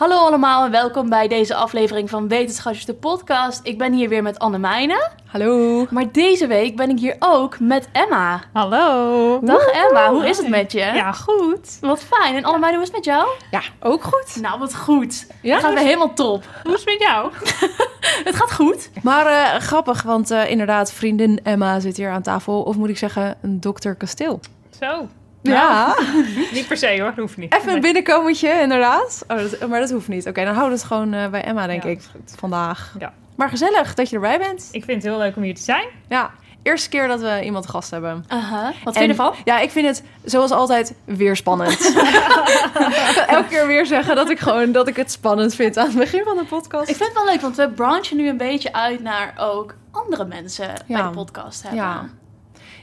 Hallo allemaal en welkom bij deze aflevering van Wetenschapjes de podcast. Ik ben hier weer met Anne Meijnen. Hallo. Maar deze week ben ik hier ook met Emma. Hallo. Dag Emma, hoe is het met je? Ja, goed. Wat fijn. En Anne Meijnen, hoe is het met jou? Ja, ook goed. Nou, wat goed. Ja? Het gaat weer helemaal top. Hoe is het met jou? Het gaat goed. Maar eh, grappig, want eh, inderdaad, vriendin Emma zit hier aan tafel. Of moet ik zeggen, een dokter Kasteel. Zo. Ja, Niet per se hoor, dat hoeft niet. even een binnenkomertje, inderdaad. Oh, dat, maar dat hoeft niet. Oké, dan houden we het gewoon eh, bij Emma, denk Ja, ik, vandaag. Ja. Maar gezellig dat je erbij bent. Ik vind het heel leuk om hier te zijn. Ja, eerste keer dat we iemand gast hebben. Aha. Wat En- vind je ervan? Ja, ik vind het zoals altijd weer spannend. ik elke keer weer zeggen dat ik gewoon dat ik het spannend vind aan het begin van de podcast. Ik vind het wel leuk, want we branchen nu een beetje uit naar ook andere mensen bij de podcast hebben. Ja.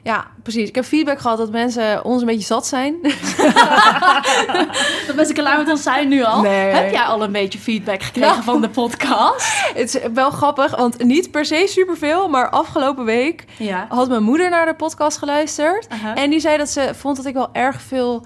Ja, precies. Ik heb feedback gehad dat mensen ons een beetje zat zijn. Dat mensen klaar met ons zijn nu al. Nee. Heb jij al een beetje feedback gekregen Nou. van de podcast? Het is wel grappig, want niet per se superveel, maar afgelopen week Ja. had mijn moeder naar de podcast geluisterd. En die zei dat ze vond dat ik wel erg veel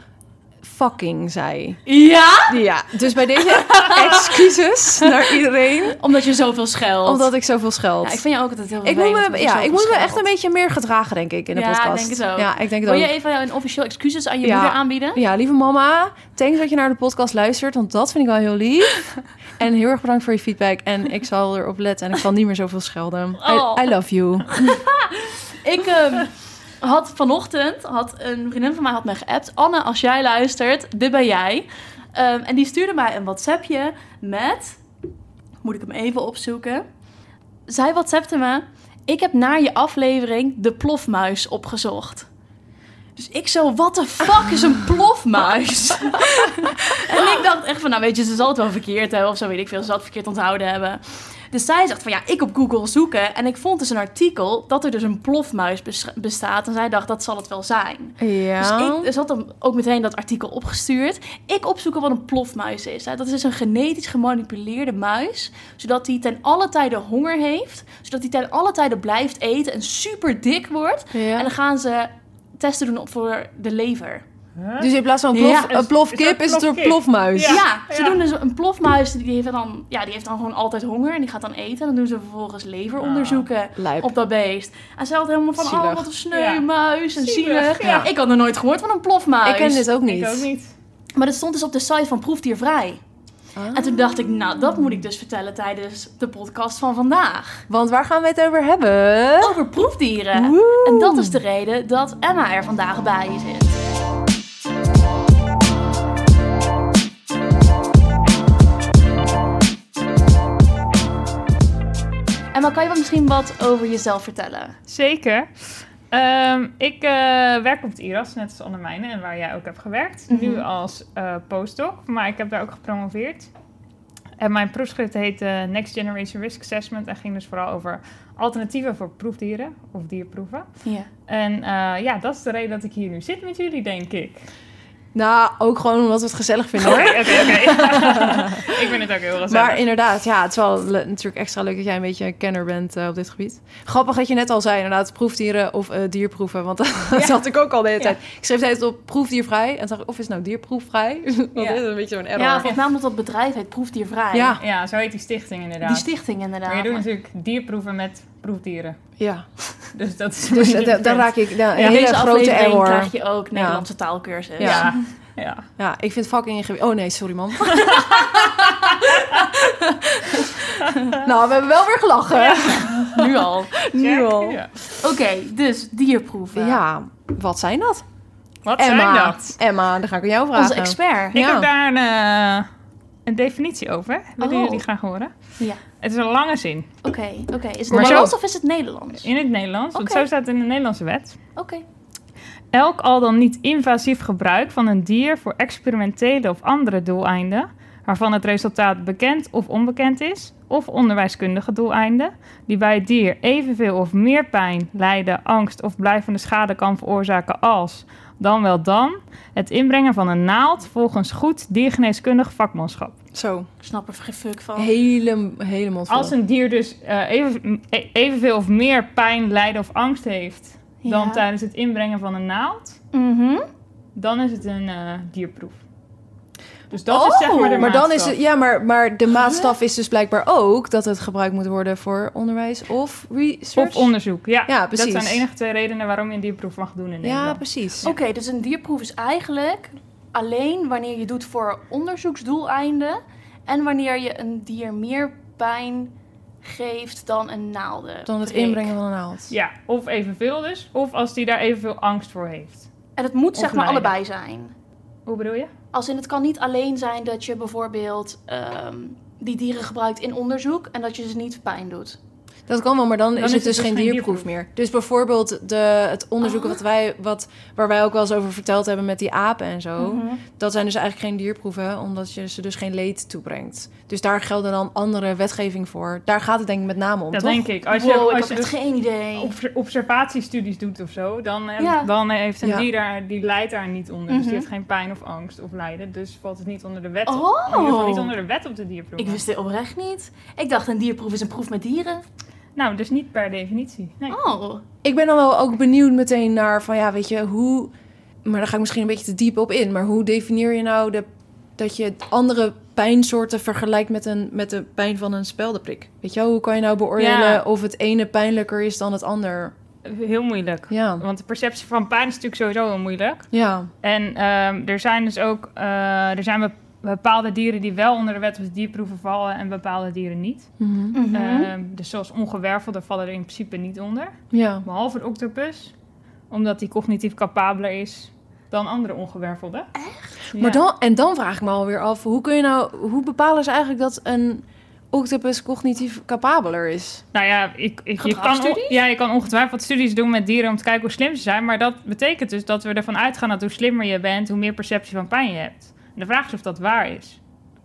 fucking zei. Ja? Ja, dus bij deze excuses naar iedereen, Omdat je zoveel scheldt. omdat ik zoveel scheld. Ja, ik vind je ook altijd heel ik moet me, dat ja, ik moet me echt een beetje meer gedragen, denk ik, in de Ja, podcast. ik denk het ook. Ja, ik denk het Wil ook. je even een officieel excuses aan je Ja. moeder aanbieden? Ja, lieve mama, thanks dat je naar de podcast luistert, want dat vind ik wel heel lief. en heel erg bedankt voor je feedback. En ik zal erop letten en ik zal niet meer zoveel schelden. Oh. I, I love you. Ik ehm, had vanochtend, had een vriendin van mij had me geappt. Anne, als jij luistert, dit ben jij. Ehm, en die stuurde mij een WhatsAppje met... Moet ik hem even opzoeken? Zij WhatsAppte me... Ik heb naar je aflevering de plofmuis opgezocht. Dus ik zo, what the fuck is een plofmuis? en ik dacht echt van, nou weet je, ze zal het wel verkeerd hebben of zo, weet ik veel. Ze zal het verkeerd onthouden hebben. Dus zij zegt van, ja, ik op Google zoeken. En ik vond dus een artikel dat er dus een plofmuis bes- bestaat. En zij dacht, dat zal het wel zijn. Ja. Dus ik dus had hem ook meteen dat artikel opgestuurd. Ik opzoeken wat een plofmuis is. Hè. Dat is dus een genetisch gemanipuleerde muis. Zodat hij ten alle tijde honger heeft. Zodat hij ten alle tijde blijft eten en super dik wordt. Ja. En dan gaan ze testen doen op voor de lever. Dus in plaats van een, plof, Ja. een plofkip Is is het een plofmuis. Ja, Ja, ze ja. doen dus een plofmuis. Die heeft, dan, ja, die heeft dan gewoon altijd honger. En die gaat dan eten. En dan doen ze vervolgens leveronderzoeken Lijp. op dat beest. En zij had helemaal van, Zielig. oh wat een sneu Ja. muis en zielig. Zielig, ja. Ik had nog nooit gehoord van een plofmuis. Ik ken dit ook niet. Ik ook niet. Maar dat stond dus op de site van Proefdiervrij. Ah. En toen dacht ik, nou, dat moet ik dus vertellen tijdens de podcast van vandaag. Want waar gaan we het over hebben? Over proefdieren. Woe. En dat is de reden dat Emma er vandaag bij zit. Emma, kan je wat misschien wat over jezelf vertellen? Zeker. Ehm, ik eh, werk op het IRAS, net als Anne Mijnen, en waar jij ook hebt gewerkt. Mhm. Nu als eh, postdoc, maar ik heb daar ook gepromoveerd. En mijn proefschrift heet eh, Next Generation Risk Assessment en ging dus vooral over alternatieven voor proefdieren of dierproeven. Ja. En eh, ja, dat is de reden dat ik hier nu zit met jullie, denk ik. Nou, ook gewoon omdat we het gezellig vinden Oké, hoor. oké, oké. ik vind het ook heel gezellig. Maar inderdaad, ja, het is wel natuurlijk extra leuk dat jij een beetje een kenner bent eh, op dit gebied. Grappig dat je net al zei, inderdaad, proefdieren of eh, dierproeven. Want dat had ik ook al de hele Ja. tijd. Ik schreef de hele tijd op proefdiervrij. En toen dacht ik, of is het nou dierproefvrij? dat Ja. is een beetje zo'n error. Ja, volgens mij omdat dat bedrijf heet Proefdiervrij. Ja. Ja, zo heet die stichting inderdaad. Die stichting inderdaad. Maar je doet natuurlijk dierproeven met proefdieren. ja. Dus dat is Dus eh, beetje da- daar raak ik ja, een In hele deze grote error. krijg je ook Nederlandse taalkursus. Ja. Ja, ja. Ja, ik vind fucking ingewikkeld. Oh nee, sorry man. nou, we hebben wel weer gelachen. Nu al. Nu Check. al. Ja. Oké, dus dierproeven. Ja, wat zijn dat? Wat Emma. zijn dat? Emma, dan ga ik aan jou vragen. Onze expert. Ik Ja. heb daar een, eh, een definitie over. Willen Oh. jullie graag horen? Ja. Het is een lange zin. Oké, oké. Is het Maar Nederlands zo- of is het Nederlands? In het Nederlands. Want zo staat het in de Nederlandse wet. Oké. Elk al dan niet invasief gebruik van een dier voor experimentele of andere doeleinden, waarvan het resultaat bekend of onbekend is, of onderwijskundige doeleinden, die bij het dier evenveel of meer pijn, lijden, angst of blijvende schade kan veroorzaken als, dan wel dan, het inbrengen van een naald volgens goed diergeneeskundig vakmanschap. Zo, Ik snap er geen fuck van. hele, hele mond vol. Als een dier dus eh, even, e- evenveel of meer pijn, lijden of angst heeft dan Ja. tijdens het inbrengen van een naald, Mhm. dan is het een eh, dierproef. Dus dat is zeg maar de Oh, maar dan is maatstaf. het, ja, maar, maar de maatstaf is dus blijkbaar ook dat het gebruikt moet worden voor onderwijs of research. Of onderzoek, ja. Ja, Dat precies. zijn de enige twee redenen waarom je een dierproef mag doen in Ja, Nederland. precies. Oké, dus een dierproef is eigenlijk alleen wanneer je doet voor onderzoeksdoeleinden en wanneer je een dier meer pijn geeft dan een naalden. Dan het inbrengen van een naald. Ja, of evenveel dus. Of als die daar evenveel angst voor heeft. En het moet Of zeg maar lijden. allebei zijn. Hoe bedoel je? Als in het kan niet alleen zijn dat je bijvoorbeeld ehm, die dieren gebruikt in onderzoek en dat je ze niet pijn doet. Dat kan wel, maar dan, Dan is het dus geen dierproef meer. Dus bijvoorbeeld de, het onderzoek Oh. wat wij, wat, waar wij ook wel eens over verteld hebben met die apen en zo. Mhm. Dat zijn dus eigenlijk geen dierproeven, omdat je ze dus geen leed toebrengt. Dus daar gelden dan andere wetgeving voor. Daar gaat het denk ik met name om, Dat toch? denk ik. Als je, wow, ik als je echt dus geen idee. obs- observatiestudies doet of zo, dan, eh, Ja. dan heeft een Ja. dier daar, die lijdt daar niet onder. Dus Mhm. die heeft geen pijn of angst of lijden. Dus valt het niet onder de wet. op. Oh. In ieder geval niet onder de wet op de dierproef. Ik wist dit oprecht niet. Ik dacht een dierproef is een proef met dieren. Nou, dus niet per definitie. Nee. Oh. Ik ben dan wel ook benieuwd meteen naar van ja, weet je, hoe. Maar daar ga ik misschien een beetje te diep op in. Maar hoe definieer je nou de, dat je andere pijnsoorten vergelijkt met, een, met de pijn van een speldenprik? Weet je wel, hoe kan je nou beoordelen Ja. of het ene pijnlijker is dan het ander? Heel moeilijk. Ja, Want de perceptie van pijn is natuurlijk sowieso heel moeilijk. ja. En ehm, er zijn dus ook eh, er zijn bepaalde dieren die wel onder de wet op de dierproeven vallen en bepaalde dieren niet. Mhm. Mhm. Ehm, dus zoals ongewervelden vallen er in principe niet onder. ja. Behalve de octopus, omdat die cognitief capabeler is dan andere ongewervelden. Echt? Maar dan, en dan vraag ik me alweer af, hoe kun je nou, hoe bepalen ze eigenlijk dat een octopus cognitief capabeler is? Nou ja, ik, ik, je, kan, on- ja, je kan ongetwijfeld studies doen met dieren om te kijken hoe slim ze zijn. Maar dat betekent dus dat we ervan uitgaan dat hoe slimmer je bent, hoe meer perceptie van pijn je hebt. En de vraag is of dat waar is.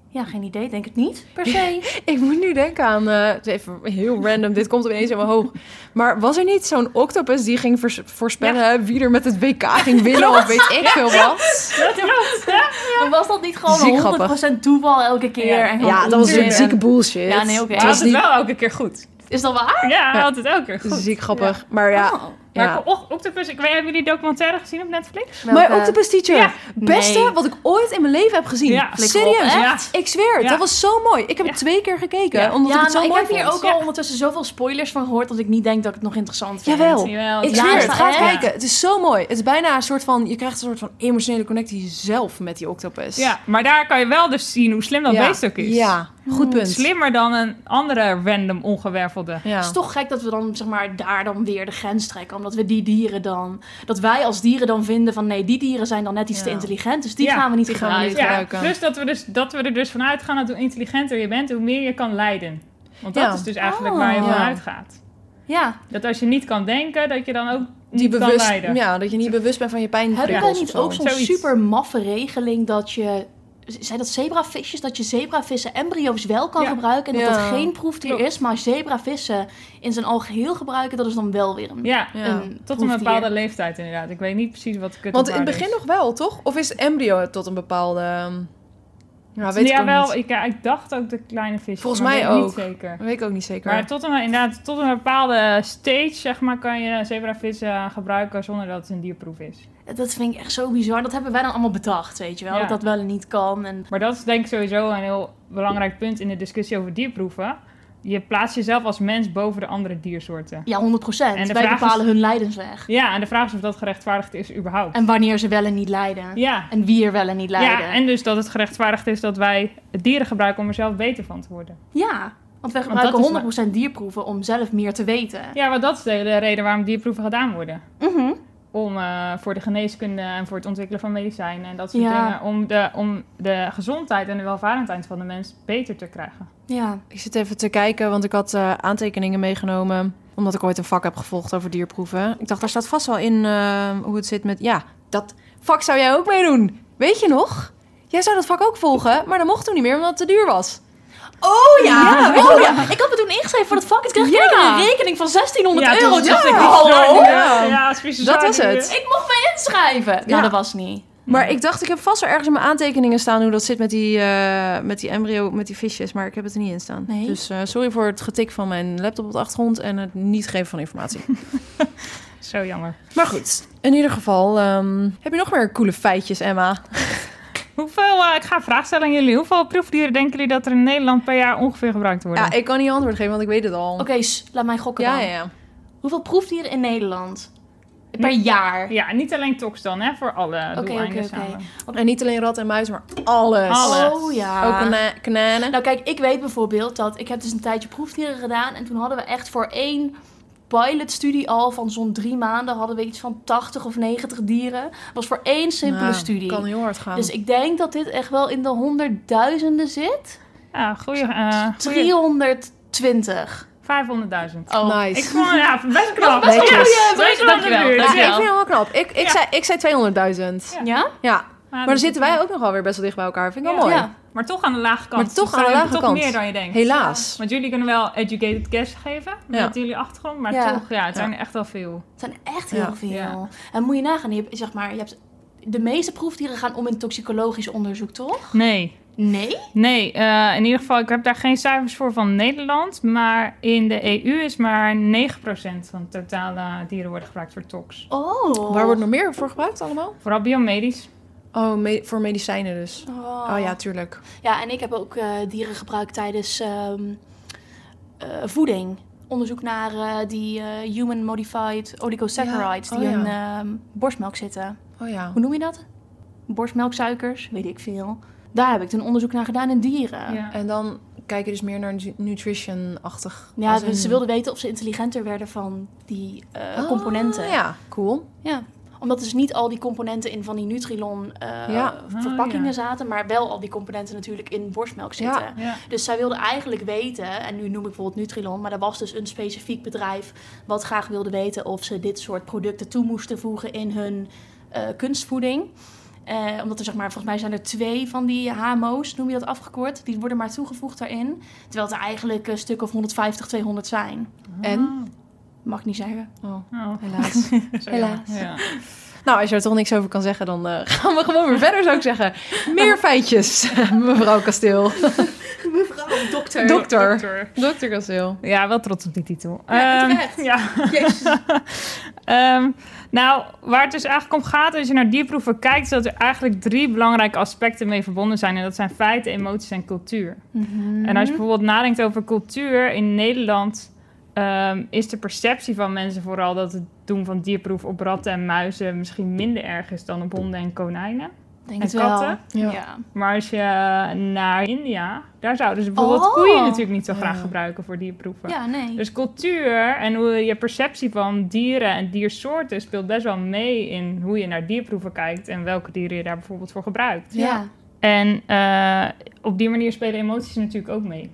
Ja, geen idee. Denk het niet, per se. Ik moet nu denken aan, eh, het is even heel random, dit komt opeens in mijn hoofd. Maar was er niet zo'n octopus die ging voors- voorspellen wie er met het WK ging winnen of weet ik veel wat? Dat klopt, was dat niet gewoon Ziek een grappig. 100% toeval elke keer. Ja. En Ja, dat was een zieke bullshit. Ja, nee, oké. Maar hij was het niet wel elke keer goed. Is dat waar? Ja, het elke keer goed. ziek grappig. Maar ja, Oh. Maar ja. Och- Octopus, ik weet, hebben jullie documentaire gezien op Netflix? My Welke? Octopus Teacher. Ja. Beste Nee. wat ik ooit in mijn leven heb gezien. Ja. Serieus. echt? Ik zweer het. Ja. Dat was zo mooi. Ik heb Ja. het twee keer gekeken. Ja. Omdat Ja, ik het zo maar ik mooi heb hier vond. ook al Ja. ondertussen zoveel spoilers van gehoord dat ik niet denk dat ik het nog interessant vind. Jawel. Jawel, Ik ja, zweer is het. Ga kijken. Het is zo mooi. Het is bijna een soort van... Je krijgt een soort van emotionele connectie zelf met die octopus. Ja, maar daar kan je wel dus zien hoe slim dat ja. beest ook is. Ja, goed punt. Slimmer dan een andere random ongewervelde. Ja. Het is toch gek dat we dan zeg maar daar dan weer de grens trekken. Omdat we die dieren dan... Dat wij als dieren dan vinden van... Nee, die dieren zijn dan net iets te intelligent. Dus die Ja, gaan we niet gaan gebruiken. Ja, plus dat we, dus, dat we er dus van uitgaan dat hoe intelligenter je bent, hoe meer je kan leiden. Want dat Ja. is dus eigenlijk Oh. waar je van Ja. uitgaat. Ja. Dat als je niet kan denken, dat je dan ook Die bewust, leiden. ja, dat je niet bewust bent van je pijn. Hebben wij niet ook zo'n super maffe regeling dat je... Zijn dat zebravisjes? Dat je zebravissen embryo's wel kan Ja. gebruiken en dat Ja. dat geen proefdier Klopt. is. Maar zebravissen in zijn algeheel gebruiken, dat is dan wel weer een... Ja, Ja. een tot een bepaalde leeftijd inderdaad. Ik weet niet precies wat de kut Want in het begin nog wel, toch? Of is het embryo tot een bepaalde... ehm, Ja, weet ik ja, ook wel. niet. Ik, ja, ik dacht ook de kleine visjes. Volgens mij ik ook. Niet zeker. Dat weet ik ook niet zeker. Maar tot een, inderdaad, tot een bepaalde stage, zeg maar, kan je zebravissen gebruiken zonder dat het een dierproef is. Dat vind ik echt zo bizar. Dat hebben wij dan allemaal bedacht, weet je wel. Ja. Dat dat wel en niet kan. En Maar dat is denk ik sowieso een heel belangrijk punt in de discussie over dierproeven. Je plaatst jezelf als mens boven de andere diersoorten. ja, 100 procent. Wij vraag is- bepalen hun lijdensweg. Ja, en de vraag is of dat gerechtvaardigd is überhaupt. En wanneer ze wel en niet lijden. ja. En wie er wel en niet lijden. ja, en dus dat het gerechtvaardigd is dat wij dieren gebruiken om er zelf beter van te worden. Ja, want wij gebruiken is 100% dierproeven om zelf meer te weten. Ja, maar dat is de hele reden waarom dierproeven gedaan worden. Mhm. Om eh, voor de geneeskunde en voor het ontwikkelen van medicijnen en dat soort Ja. dingen. Om de, om de gezondheid en de welvarendheid van de mens beter te krijgen. Ja. Ik zit even te kijken, want ik had eh, aantekeningen meegenomen. Omdat ik ooit een vak heb gevolgd over dierproeven. Ik dacht, daar staat vast wel in eh, hoe het zit met... Ja, dat vak zou jij ook meedoen. Weet je nog? Jij zou dat vak ook volgen, maar dat mocht toen niet meer omdat het te duur was. Oh ja, oh ja. Ik had me toen ingeschreven voor dat vak. Ik kreeg Ja. een rekening van 1600 Ja, euro. dacht ik, hallo? Ja. Dat was het. Ik mocht me inschrijven. Ja. Nou, dat was niet. Maar ik dacht, ik heb vast wel ergens in mijn aantekeningen staan hoe dat zit met die, eh, met die embryo, met die visjes. Maar ik heb het er niet in staan. Nee? Dus eh, sorry voor het getik van mijn laptop op de achtergrond en het niet geven van informatie. Zo jammer. maar goed, in ieder geval, ehm, heb je nog meer coole feitjes, Emma? Hoeveel, eh, ik ga een vraag stellen aan jullie. Hoeveel proefdieren denken jullie dat er in Nederland per jaar ongeveer gebruikt worden? Ja, ik kan niet antwoord geven, want ik weet het al. Oké, laat mij gokken Ja, dan. ja, ja. Hoeveel proefdieren in Nederland? Per jaar? Ja, niet alleen tox dan, hè, voor alle Oké, doeleinden oké, oké. samen. En niet alleen rat en muis, maar alles. Alles. Oh ja. Ook kana- kananen. Nou kijk, ik weet bijvoorbeeld dat ik heb dus een tijdje proefdieren gedaan en toen hadden we echt voor één pilotstudie al van zo'n drie maanden hadden we iets van 80 of 90 dieren. Dat was voor één simpele Nou, studie. Kan heel hard gaan. Dus ik denk dat dit echt wel in de honderdduizenden zit. Ja, goeie, eh goeie 320. 500.000. Oh, nice. Ik vond, ja, best knap. best best wel Dankjewel, ik dankjewel. vind het wel knap. Ik, ik, Ja. zei, ik zei 200.000. Ja. Ja? Maar dan zitten wij ook nog wel weer best wel dicht bij elkaar. Vind ik wel Ja. mooi. Ja. Maar toch aan de lage kant. Maar toch Dus aan de zijn lage toch kant. meer dan je denkt. Helaas. Want jullie kunnen wel educated guess geven Ja. met jullie achtergrond, maar Ja. toch, ja, het zijn er echt wel veel. Het zijn echt heel Ja. veel. Ja. En moet je nagaan, je hebt, zeg maar, je hebt, de meeste proefdieren gaan om in toxicologisch onderzoek, toch? Nee, Nee? nee. eh, in ieder geval, ik heb daar geen cijfers voor van Nederland, maar in de EU is maar 9% van de totale dieren worden gebruikt voor tox. Oh. Waar wordt nog meer voor gebruikt allemaal? Vooral biomedisch. Oh, me- voor medicijnen dus. Oh. Oh ja, tuurlijk. Ja, en ik heb ook eh, dieren gebruikt tijdens ehm, eh, voeding. Onderzoek naar eh, die eh, human modified oligosaccharides Ja, die oh in ehm, borstmelk zitten. Oh ja. Hoe noem je dat? Borstmelksuikers, weet ik veel. Daar heb ik toen onderzoek naar gedaan in dieren. Ja. En dan kijk je dus meer naar nu- nutrition-achtig. Ja, in- ze wilden weten of ze intelligenter werden van die eh, Ah, componenten. Ja, cool. Ja, omdat dus niet al die componenten in van die Nutrilon eh, Ja. verpakkingen Ah, ja. zaten, maar wel al die componenten natuurlijk in borstmelk zitten. Ja. Ja. Dus zij wilde eigenlijk weten, en nu noem ik bijvoorbeeld Nutrilon, maar er was dus een specifiek bedrijf wat graag wilde weten of ze dit soort producten toe moesten voegen in hun eh, kunstvoeding. Eh, omdat er zeg maar, volgens mij zijn er twee van die HMO's, noem je dat afgekort, die worden maar toegevoegd daarin. Terwijl het er eigenlijk een stuk of 150, 200 zijn. En? Mag ik niet zeggen. Oh, Oh, helaas. Helaas. Ja. nou, als je er toch niks over kan zeggen, dan eh, gaan we gewoon weer verder, zou ik zeggen. Meer feitjes, mevrouw Kasteel. Mevrouw, dokter. Dokter. Dokter. Dokter Kasteel. Ja, wel trots op die titel. Ja, terecht. ja. Jezus. Ehm, nou, waar het dus eigenlijk om gaat als je naar dierproeven kijkt, is dat er eigenlijk drie belangrijke aspecten mee verbonden zijn. En dat zijn feiten, emoties en cultuur. En als je bijvoorbeeld nadenkt over cultuur in Nederland, ehm, is de perceptie van mensen vooral dat het doen van dierproeven op ratten en muizen misschien minder erg is dan op honden en konijnen. Denk En het wel. katten? Ja. Ja. Maar als je naar India, daar zouden ze bijvoorbeeld Oh. koeien natuurlijk niet zo graag Ja. gebruiken voor dierproeven. Ja, nee. Dus cultuur en hoe je perceptie van dieren en diersoorten speelt best wel mee in hoe je naar dierproeven kijkt en welke dieren je daar bijvoorbeeld voor gebruikt. ja. En eh, op die manier spelen emoties natuurlijk ook mee.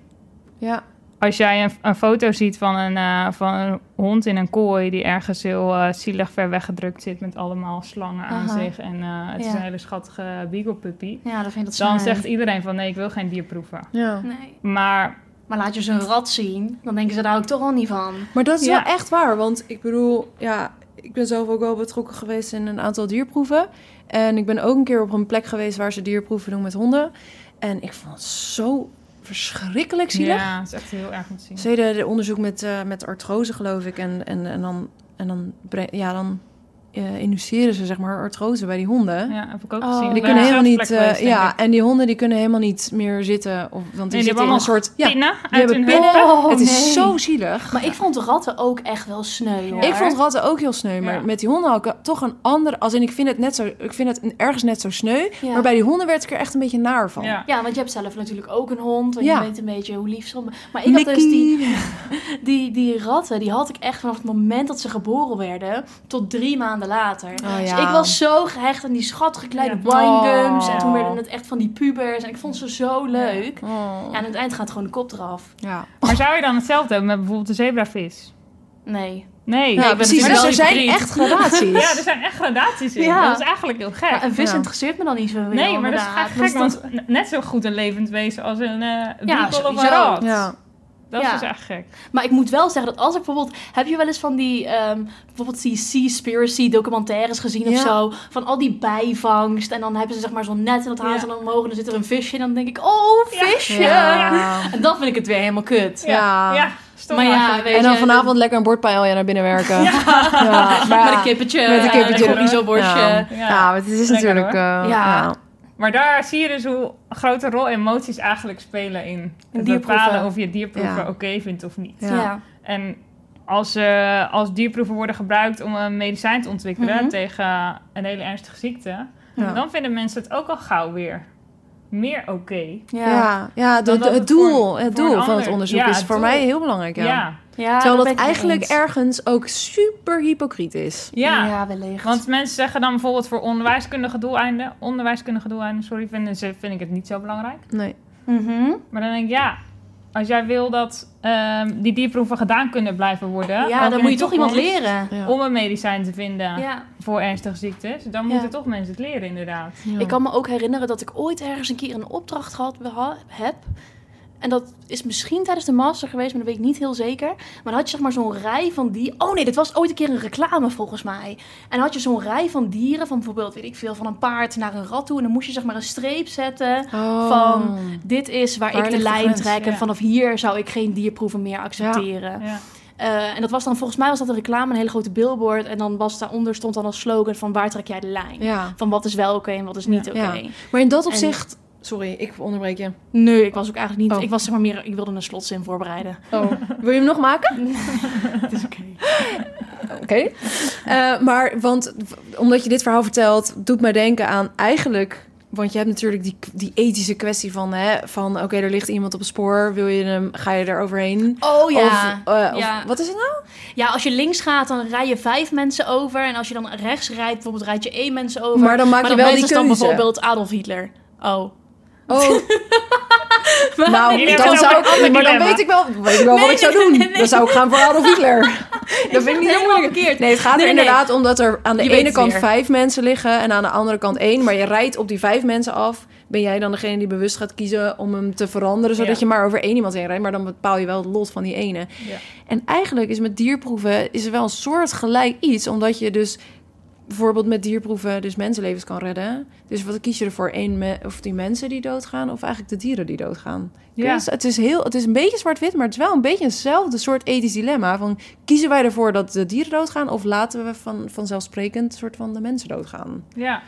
Ja. Als jij een, een foto ziet van een, eh, van een hond in een kooi die ergens heel eh, zielig ver weggedrukt zit met allemaal slangen aan Aha. zich en eh, het is een hele schattige beagle puppy, Ja, dat vind ik dat dan zegt iedereen van nee, ik wil geen dier proeven. ja. Nee. Maar Maar laat je ze een rat zien, dan denken ze daar ook toch al niet van. Maar dat is Ja. wel echt waar, want ik bedoel, ja, ik ben zelf ook wel betrokken geweest in een aantal dierproeven. En ik ben ook een keer op een plek geweest waar ze dierproeven doen met honden. En ik vond het zo verschrikkelijk zielig. ja, het is echt heel erg om te zien. Ze deden de onderzoek met, eh, met artrose, geloof ik. En, en, en dan, en dan, ja, dan eh, induceren ze zeg maar artrose bij die honden. Ja, heb ik ook Oh. gezien. Die kunnen helemaal niet, eh, geweest, ja, en die honden die kunnen helemaal niet meer zitten. Of, want die Nee, die zitten in een allemaal soort, ja, pinnen die uit hebben hun pinnen. Oh, het is nee. zo zielig. Maar ik vond de ratten ook echt wel sneu, hoor. Ik vond ratten ook heel sneu, maar Ja. met die honden had ik toch een andere... Als in, ik vind het net zo... Ik vind het ergens net zo sneu, Ja. maar bij die honden werd ik er echt een beetje naar van. Ja. Ja, want je hebt zelf natuurlijk ook een hond. En Ja. je weet een beetje hoe lief ze... Maar ik had dus die, die, die ratten, die had ik echt vanaf het moment dat ze geboren werden... tot drie maanden later. Oh, Dus ja. ik was zo gehecht aan die schattige kleine Ja. winegums. En Oh. toen werden het echt van die pubers. En ik vond ze zo leuk. Oh. Ja, en aan het eind gaat gewoon de kop eraf. Ja. Maar zou je dan hetzelfde hebben met bijvoorbeeld de zebravis? Nee. Nee. Ja, ik ben precies. Dus wel er zijn echt gradaties. Ja, er zijn echt gradaties in. Ja. Dat is eigenlijk heel gek. Maar een vis Ja. interesseert me dan niet zo heel, nee, maar dat is gek, want net zo goed een levend wezen als een eh beagle of een rat. Ja. Dat is Ja. dus echt gek. Maar ik moet wel zeggen dat als ik bijvoorbeeld... Heb je wel eens van die... ehm, bijvoorbeeld die Seaspiracy documentaires gezien of zo? Van al die bijvangst. En dan hebben ze zeg maar zo'n net en dat halen ze dan omhoog. En dan zit er een visje. En dan denk ik, oh, visje! Ja. En dan vind ik het weer helemaal kut. Ja. ja stom Maar ja, weet En dan je, vanavond lekker een bordpaella naar binnen werken. Ja. Met maar een kippetje. Met een kippetje. Een. Ja. Ja. Ja, maar het is Lekker, natuurlijk... eh, Ja. Maar daar zie je dus hoe een grote rol emoties eigenlijk spelen in het bepalen of je dierproeven Ja. oké vindt of niet. Ja. Ja. En als, eh, als dierproeven worden gebruikt om een medicijn te ontwikkelen Mhm. tegen een hele ernstige ziekte, Ja. dan vinden mensen het ook al gauw weer meer oké. Ja. Ja, ja de, het doel, voor- het doel van het onderzoek ja, is het voor doel. mij heel belangrijk. Ja. Ja. Ja, Terwijl dat eigenlijk eens. ergens ook super hypocriet is. Ja. Ja, wellicht. Want mensen zeggen dan bijvoorbeeld voor onderwijskundige doeleinden, onderwijskundige doeleinden, sorry, vinden ze, vind ik het niet zo belangrijk. Nee. Mhm. Maar dan denk ik, ja, als jij wil dat ehm, die dierproeven gedaan kunnen blijven worden, Ja, dan moet je toch iemand leren. Ja. om een medicijn te vinden Ja. voor ernstige ziektes, dan Ja. moeten toch mensen het leren inderdaad. Ja. Ik kan me ook herinneren dat ik ooit ergens een keer een opdracht gehad heb. En dat is misschien tijdens de master geweest, maar dat weet ik niet heel zeker. Maar dan had je zeg maar zo'n rij van die. Oh nee, dit was ooit een keer een reclame volgens mij. En dan had je zo'n rij van dieren, van bijvoorbeeld, weet ik veel, van een paard naar een rat toe. En dan moest je zeg maar een streep zetten. Oh. van- Dit is waar, Waar ik de lijn grens? trek. En Ja. vanaf hier zou ik geen dierproeven meer accepteren. Ja. Eh, en dat was dan volgens mij was dat een reclame, een hele grote billboard. En dan was daaronder stond dan als slogan van waar trek jij de lijn? Van wat is wel oké en wat is niet oké. Maar in dat En- opzicht... Sorry, ik onderbreek je. Nee, ik was ook eigenlijk niet. Oh. Ik was zeg maar meer. Ik wilde een slotzin voorbereiden. Oh. Wil je hem nog maken? Het is oké. Oké. Eh, maar, want omdat je dit verhaal vertelt, doet mij denken aan eigenlijk... Want je hebt natuurlijk die, die ethische kwestie van, hè, van oké, er ligt iemand op het spoor, wil je hem, ga je er overheen? Oh ja. Of, eh, of- Ja. wat is het nou? ja, als je links gaat, dan rij je vijf mensen over. En als je dan rechts rijdt, bijvoorbeeld rijd je één mensen over. Maar dan maak je wel die is dan keuze. bijvoorbeeld Adolf Hitler. Oh. Oh, nou, Jullie dan, zou ik, maar dan weet ik wel, weet ik wel wat Nee, ik zou nee, doen. nee, nee. Dan zou ik gaan voor Adolf Hitler. dat vind ik niet helemaal verkeerd. Nee, het gaat Nee, er nee, inderdaad om dat er aan de Je ene kant weer. vijf mensen liggen en aan de andere kant één. Maar je rijdt op die vijf mensen af. Ben jij dan degene die bewust gaat kiezen om hem te veranderen, zodat Ja. je maar over één iemand heen rijdt? Maar dan bepaal je wel het lot van die ene. Ja. En eigenlijk is met dierproeven is er wel een soort gelijk iets, omdat je dus bijvoorbeeld met dierproeven dus mensenlevens kan redden. Dus wat kies je ervoor? Eén me- of die mensen die doodgaan, of eigenlijk de dieren die doodgaan? Ja. Dus het is heel, het is een beetje zwart-wit, maar het is wel een beetje hetzelfde soort ethisch dilemma. Van kiezen wij ervoor dat de dieren doodgaan, of laten we van vanzelfsprekend soort van de mensen doodgaan? Ja.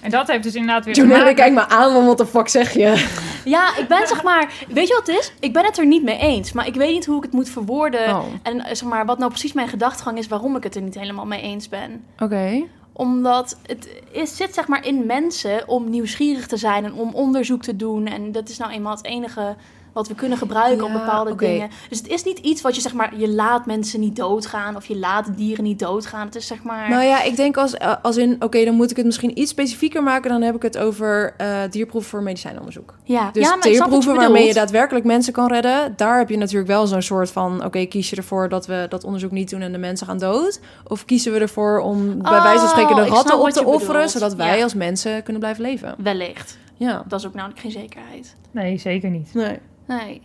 En dat heeft dus inderdaad weer maken- kijk me aan, want wat de fuck zeg je? Ja, ik ben zeg maar. Weet je wat het is? Ik ben het er niet mee eens. Maar ik weet niet hoe ik het moet verwoorden. Oh, En eh, zeg maar, wat nou precies mijn gedachtegang is waarom ik het er niet helemaal mee eens ben. oké. Omdat het is, zit zeg maar in mensen om nieuwsgierig te zijn en om onderzoek te doen. En dat is nou eenmaal het enige wat we kunnen gebruiken op Ja, bepaalde dingen. Dus het is niet iets wat je zeg maar, je laat mensen niet doodgaan of je laat dieren niet doodgaan. Het is zeg maar... Nou ja, ik denk als, eh, als in, oké, dan moet ik het misschien iets specifieker maken. Dan heb ik het over eh dierproeven voor medicijnonderzoek. ja, Dus ja, maar ik snap wat je dierproeven waarmee je daadwerkelijk mensen kan redden. Daar heb je natuurlijk wel zo'n soort van... oké, kies je ervoor dat we dat onderzoek niet doen en de mensen gaan dood? Of kiezen we ervoor om bij Oh, wijze van spreken de ik ratten op te offeren... bedoelt. zodat wij Ja. als mensen kunnen blijven leven? Wellicht. Ja. Dat is ook namelijk geen zekerheid. Nee, zeker niet. Nee. Nee.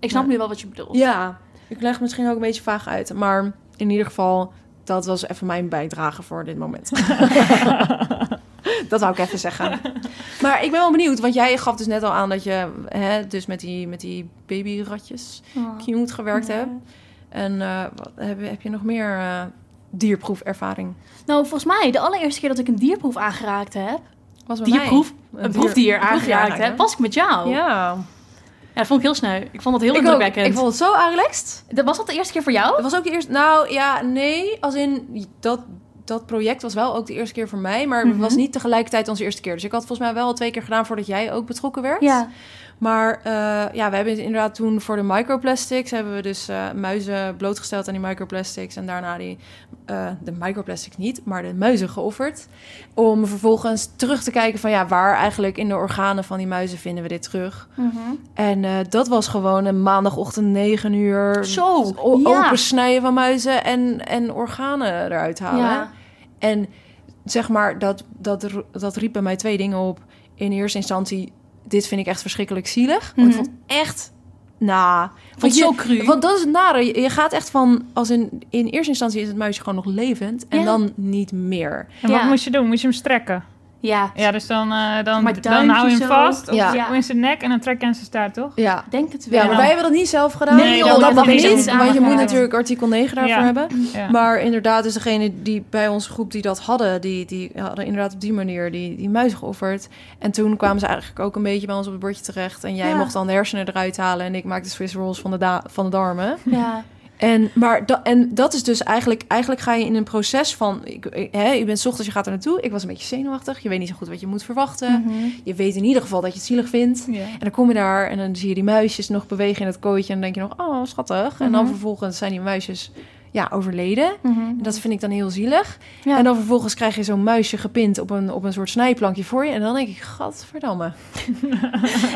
Ik snap nu wel wat je bedoelt. Ja, ik leg misschien ook een beetje vaag uit. Maar in ieder geval, dat was even mijn bijdrage voor dit moment. dat wou ik even zeggen. Maar ik ben wel benieuwd, want jij gaf dus net al aan dat je hè, dus met die, met die babyratjes Oh. gewerkt hebt. En eh, wat, heb, heb je nog meer eh, dierproefervaring? Nou, volgens mij, de allereerste keer dat ik een dierproef aangeraakt heb... Was bij mij. Dierproef? Een, dier- proefdier een aangeraakt heb, was ik met jou. Ja. Ja, dat vond ik heel sneu. Ik vond het heel ik, indrukwekkend. ik vond het zo relaxed. Dat Was dat de eerste keer voor jou? Het was ook de eerste... Nou ja, nee. Als in, dat, dat project was wel ook de eerste keer voor mij. Maar Mhm. het was niet tegelijkertijd onze eerste keer. Dus ik had volgens mij wel al twee keer gedaan voordat jij ook betrokken werd. Ja. Maar eh, ja, we hebben inderdaad toen voor de microplastics... hebben we dus eh, muizen blootgesteld aan die microplastics. En daarna die, eh, de microplastics niet, maar de muizen geofferd. Om vervolgens terug te kijken van... ja, waar eigenlijk in de organen van die muizen vinden we dit terug. Mhm. En dat was gewoon een maandagochtend 9 uur. Zo, ja. Opensnijden van muizen en, en organen eruit halen. Ja. En zeg maar, dat, dat, dat riep bij mij twee dingen op. In eerste instantie, dit vind ik echt verschrikkelijk zielig. Ik Mhm. vond echt... Nou, Vond want zo cru. Want dat is het nare. Je, je gaat echt van... Als in, in eerste instantie is het muisje gewoon nog levend. En Ja. dan niet meer. En wat Ja. moest je doen? Moest je hem strekken? Ja, Ja, dus dan, eh, dan, dan hou je hem zo. vast of Ja. in zijn nek en dan trek je aan zijn staart, toch? Ja. denk het wel. Ja, maar wij hebben dat niet zelf gedaan. Nee, joh, dat, mag niet, want je moet natuurlijk artikel 9 daarvoor Ja. hebben. Ja. Maar inderdaad, dus degene die bij onze groep die dat hadden, die, die hadden inderdaad op die manier die, die muis geofferd. En toen kwamen ze eigenlijk ook een beetje bij ons op het bordje terecht. En jij Ja. mocht dan de hersenen eruit halen en ik maakte Swiss rolls van de, da- van de darmen. Ja. En, maar da- en dat is dus eigenlijk, eigenlijk ga je in een proces van, ik, ik- hè, je bent ochtends, je gaat er naartoe. Ik was een beetje zenuwachtig. Je weet niet zo goed wat je moet verwachten. Mhm. Je weet in ieder geval dat je het zielig vindt. En dan kom je daar en dan zie je die muisjes nog bewegen in het kooitje. En dan denk je nog, oh, schattig. En dan Mhm. vervolgens zijn die muisjes ja, overleden. En dat vind ik dan heel zielig. Ja. En dan vervolgens krijg je zo'n muisje gepind op een, op een soort snijplankje voor je. En dan denk ik, gadverdamme.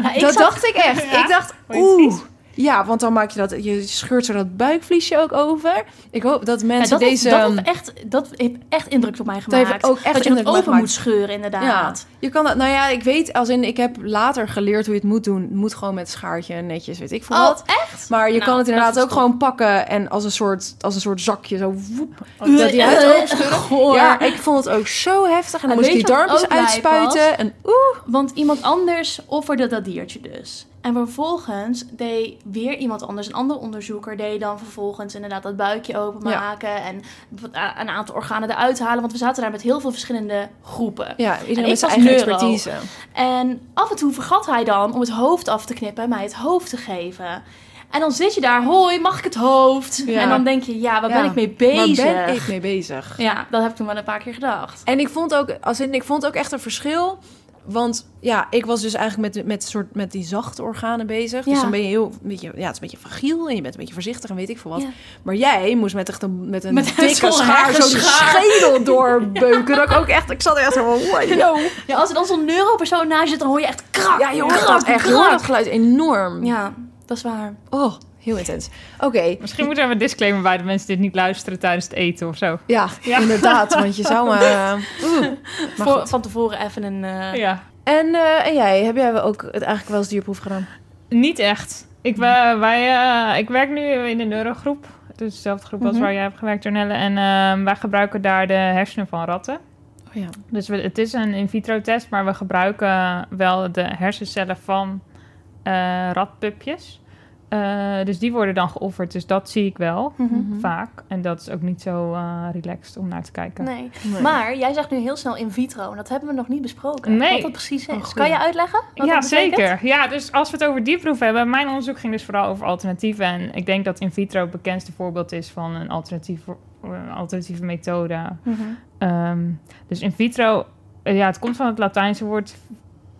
Ja, ik dat zat- dacht ik echt. Ja? Ik dacht, oeh. Ja, want dan maak je dat, je scheurt zo dat buikvliesje ook over. Ik hoop dat Ja, mensen dat, deze... heeft, dat, heeft echt, dat heeft echt indruk op mij dat gemaakt. heeft ook echt dat je het open gemaakt. moet scheuren, inderdaad. Je kan dat, nou ja, ik weet, als in, ik heb later geleerd hoe je het moet doen. Het moet gewoon met schaartje netjes, weet ik veel Oh, wat. echt? Maar je Nou, kan het dat inderdaad ook gewoon pakken en als een soort, als een soort zakje zo woep, Uh, dat die uit uh. Ja, ik vond het ook zo heftig. En dan En moest die je wat darmpjes uitspuiten. En oeh. Want iemand anders offerde dat diertje dus. En vervolgens deed weer iemand anders, een ander onderzoeker, deed dan vervolgens inderdaad dat buikje openmaken en een aantal organen eruit halen. Want we zaten daar met heel veel verschillende groepen. Ja, En iedereen met zijn eigen neuro. expertise. En af en toe vergat hij dan om het hoofd af te knippen en mij het hoofd te geven. En dan zit je daar, hoi, mag ik het hoofd? Ja. En dan denk je, ja, waar Ja, ben ik mee bezig? Waar ben ik mee bezig? Ja, dat heb ik toen wel een paar keer gedacht. En ik vond ook, als in, ik vond ook echt een verschil. Want ja, ik was dus eigenlijk met, met, soort, met die zachte organen bezig. Dus dan ben je heel, een beetje, ja, het is een beetje fragiel en je bent een beetje voorzichtig en weet ik veel wat. Ja. Maar jij moest met, echt een, met een Met dikke zo'n schaar zo die hersenschaar. schedel doorbeuken. dat ik ook echt, ik zat echt zo van, wow. Ja, als er dan zo'n neuropersoon naast zit, dan hoor je echt krak, Ja, je hoort krak, dat echt. Krak. dat geluid enorm. Ja, dat is waar. Oh, heel intens. Oké, Misschien moeten we een disclaimer bij de mensen dit niet luisteren tijdens het eten of zo. ja, Ja. inderdaad. Want je zou maar... eh, oeh. Maar Voor, goed. van tevoren even een... eh, Ja. En, eh, en jij, heb jij ook het eigenlijk wel eens dierproef gedaan? Niet echt. Ik, wij, eh, ik werk nu in de neurogroep. Dus dezelfde groep als Mhm. waar jij hebt gewerkt, Ornelle. En ehm, wij gebruiken daar de hersenen van ratten. Oh ja. Dus we, het is een in vitro test, maar we gebruiken wel de hersencellen van eh, ratpupjes. Eh, dus die worden dan geofferd. Dus dat zie ik wel mhm. vaak. En dat is ook niet zo eh, relaxed om naar te kijken. Nee. Nee. Maar jij zegt nu heel snel in vitro. En dat hebben we nog niet besproken. Nee. Wat dat precies is. Oh, kan je uitleggen? Wat ja, zeker. Ja, dus als we het over dierproef hebben, mijn onderzoek ging dus vooral over alternatieven. En ik denk dat in vitro het bekendste voorbeeld is van een alternatief, een alternatieve methode. Mhm. Ehm, dus in vitro, eh, ja, het komt van het Latijnse woord.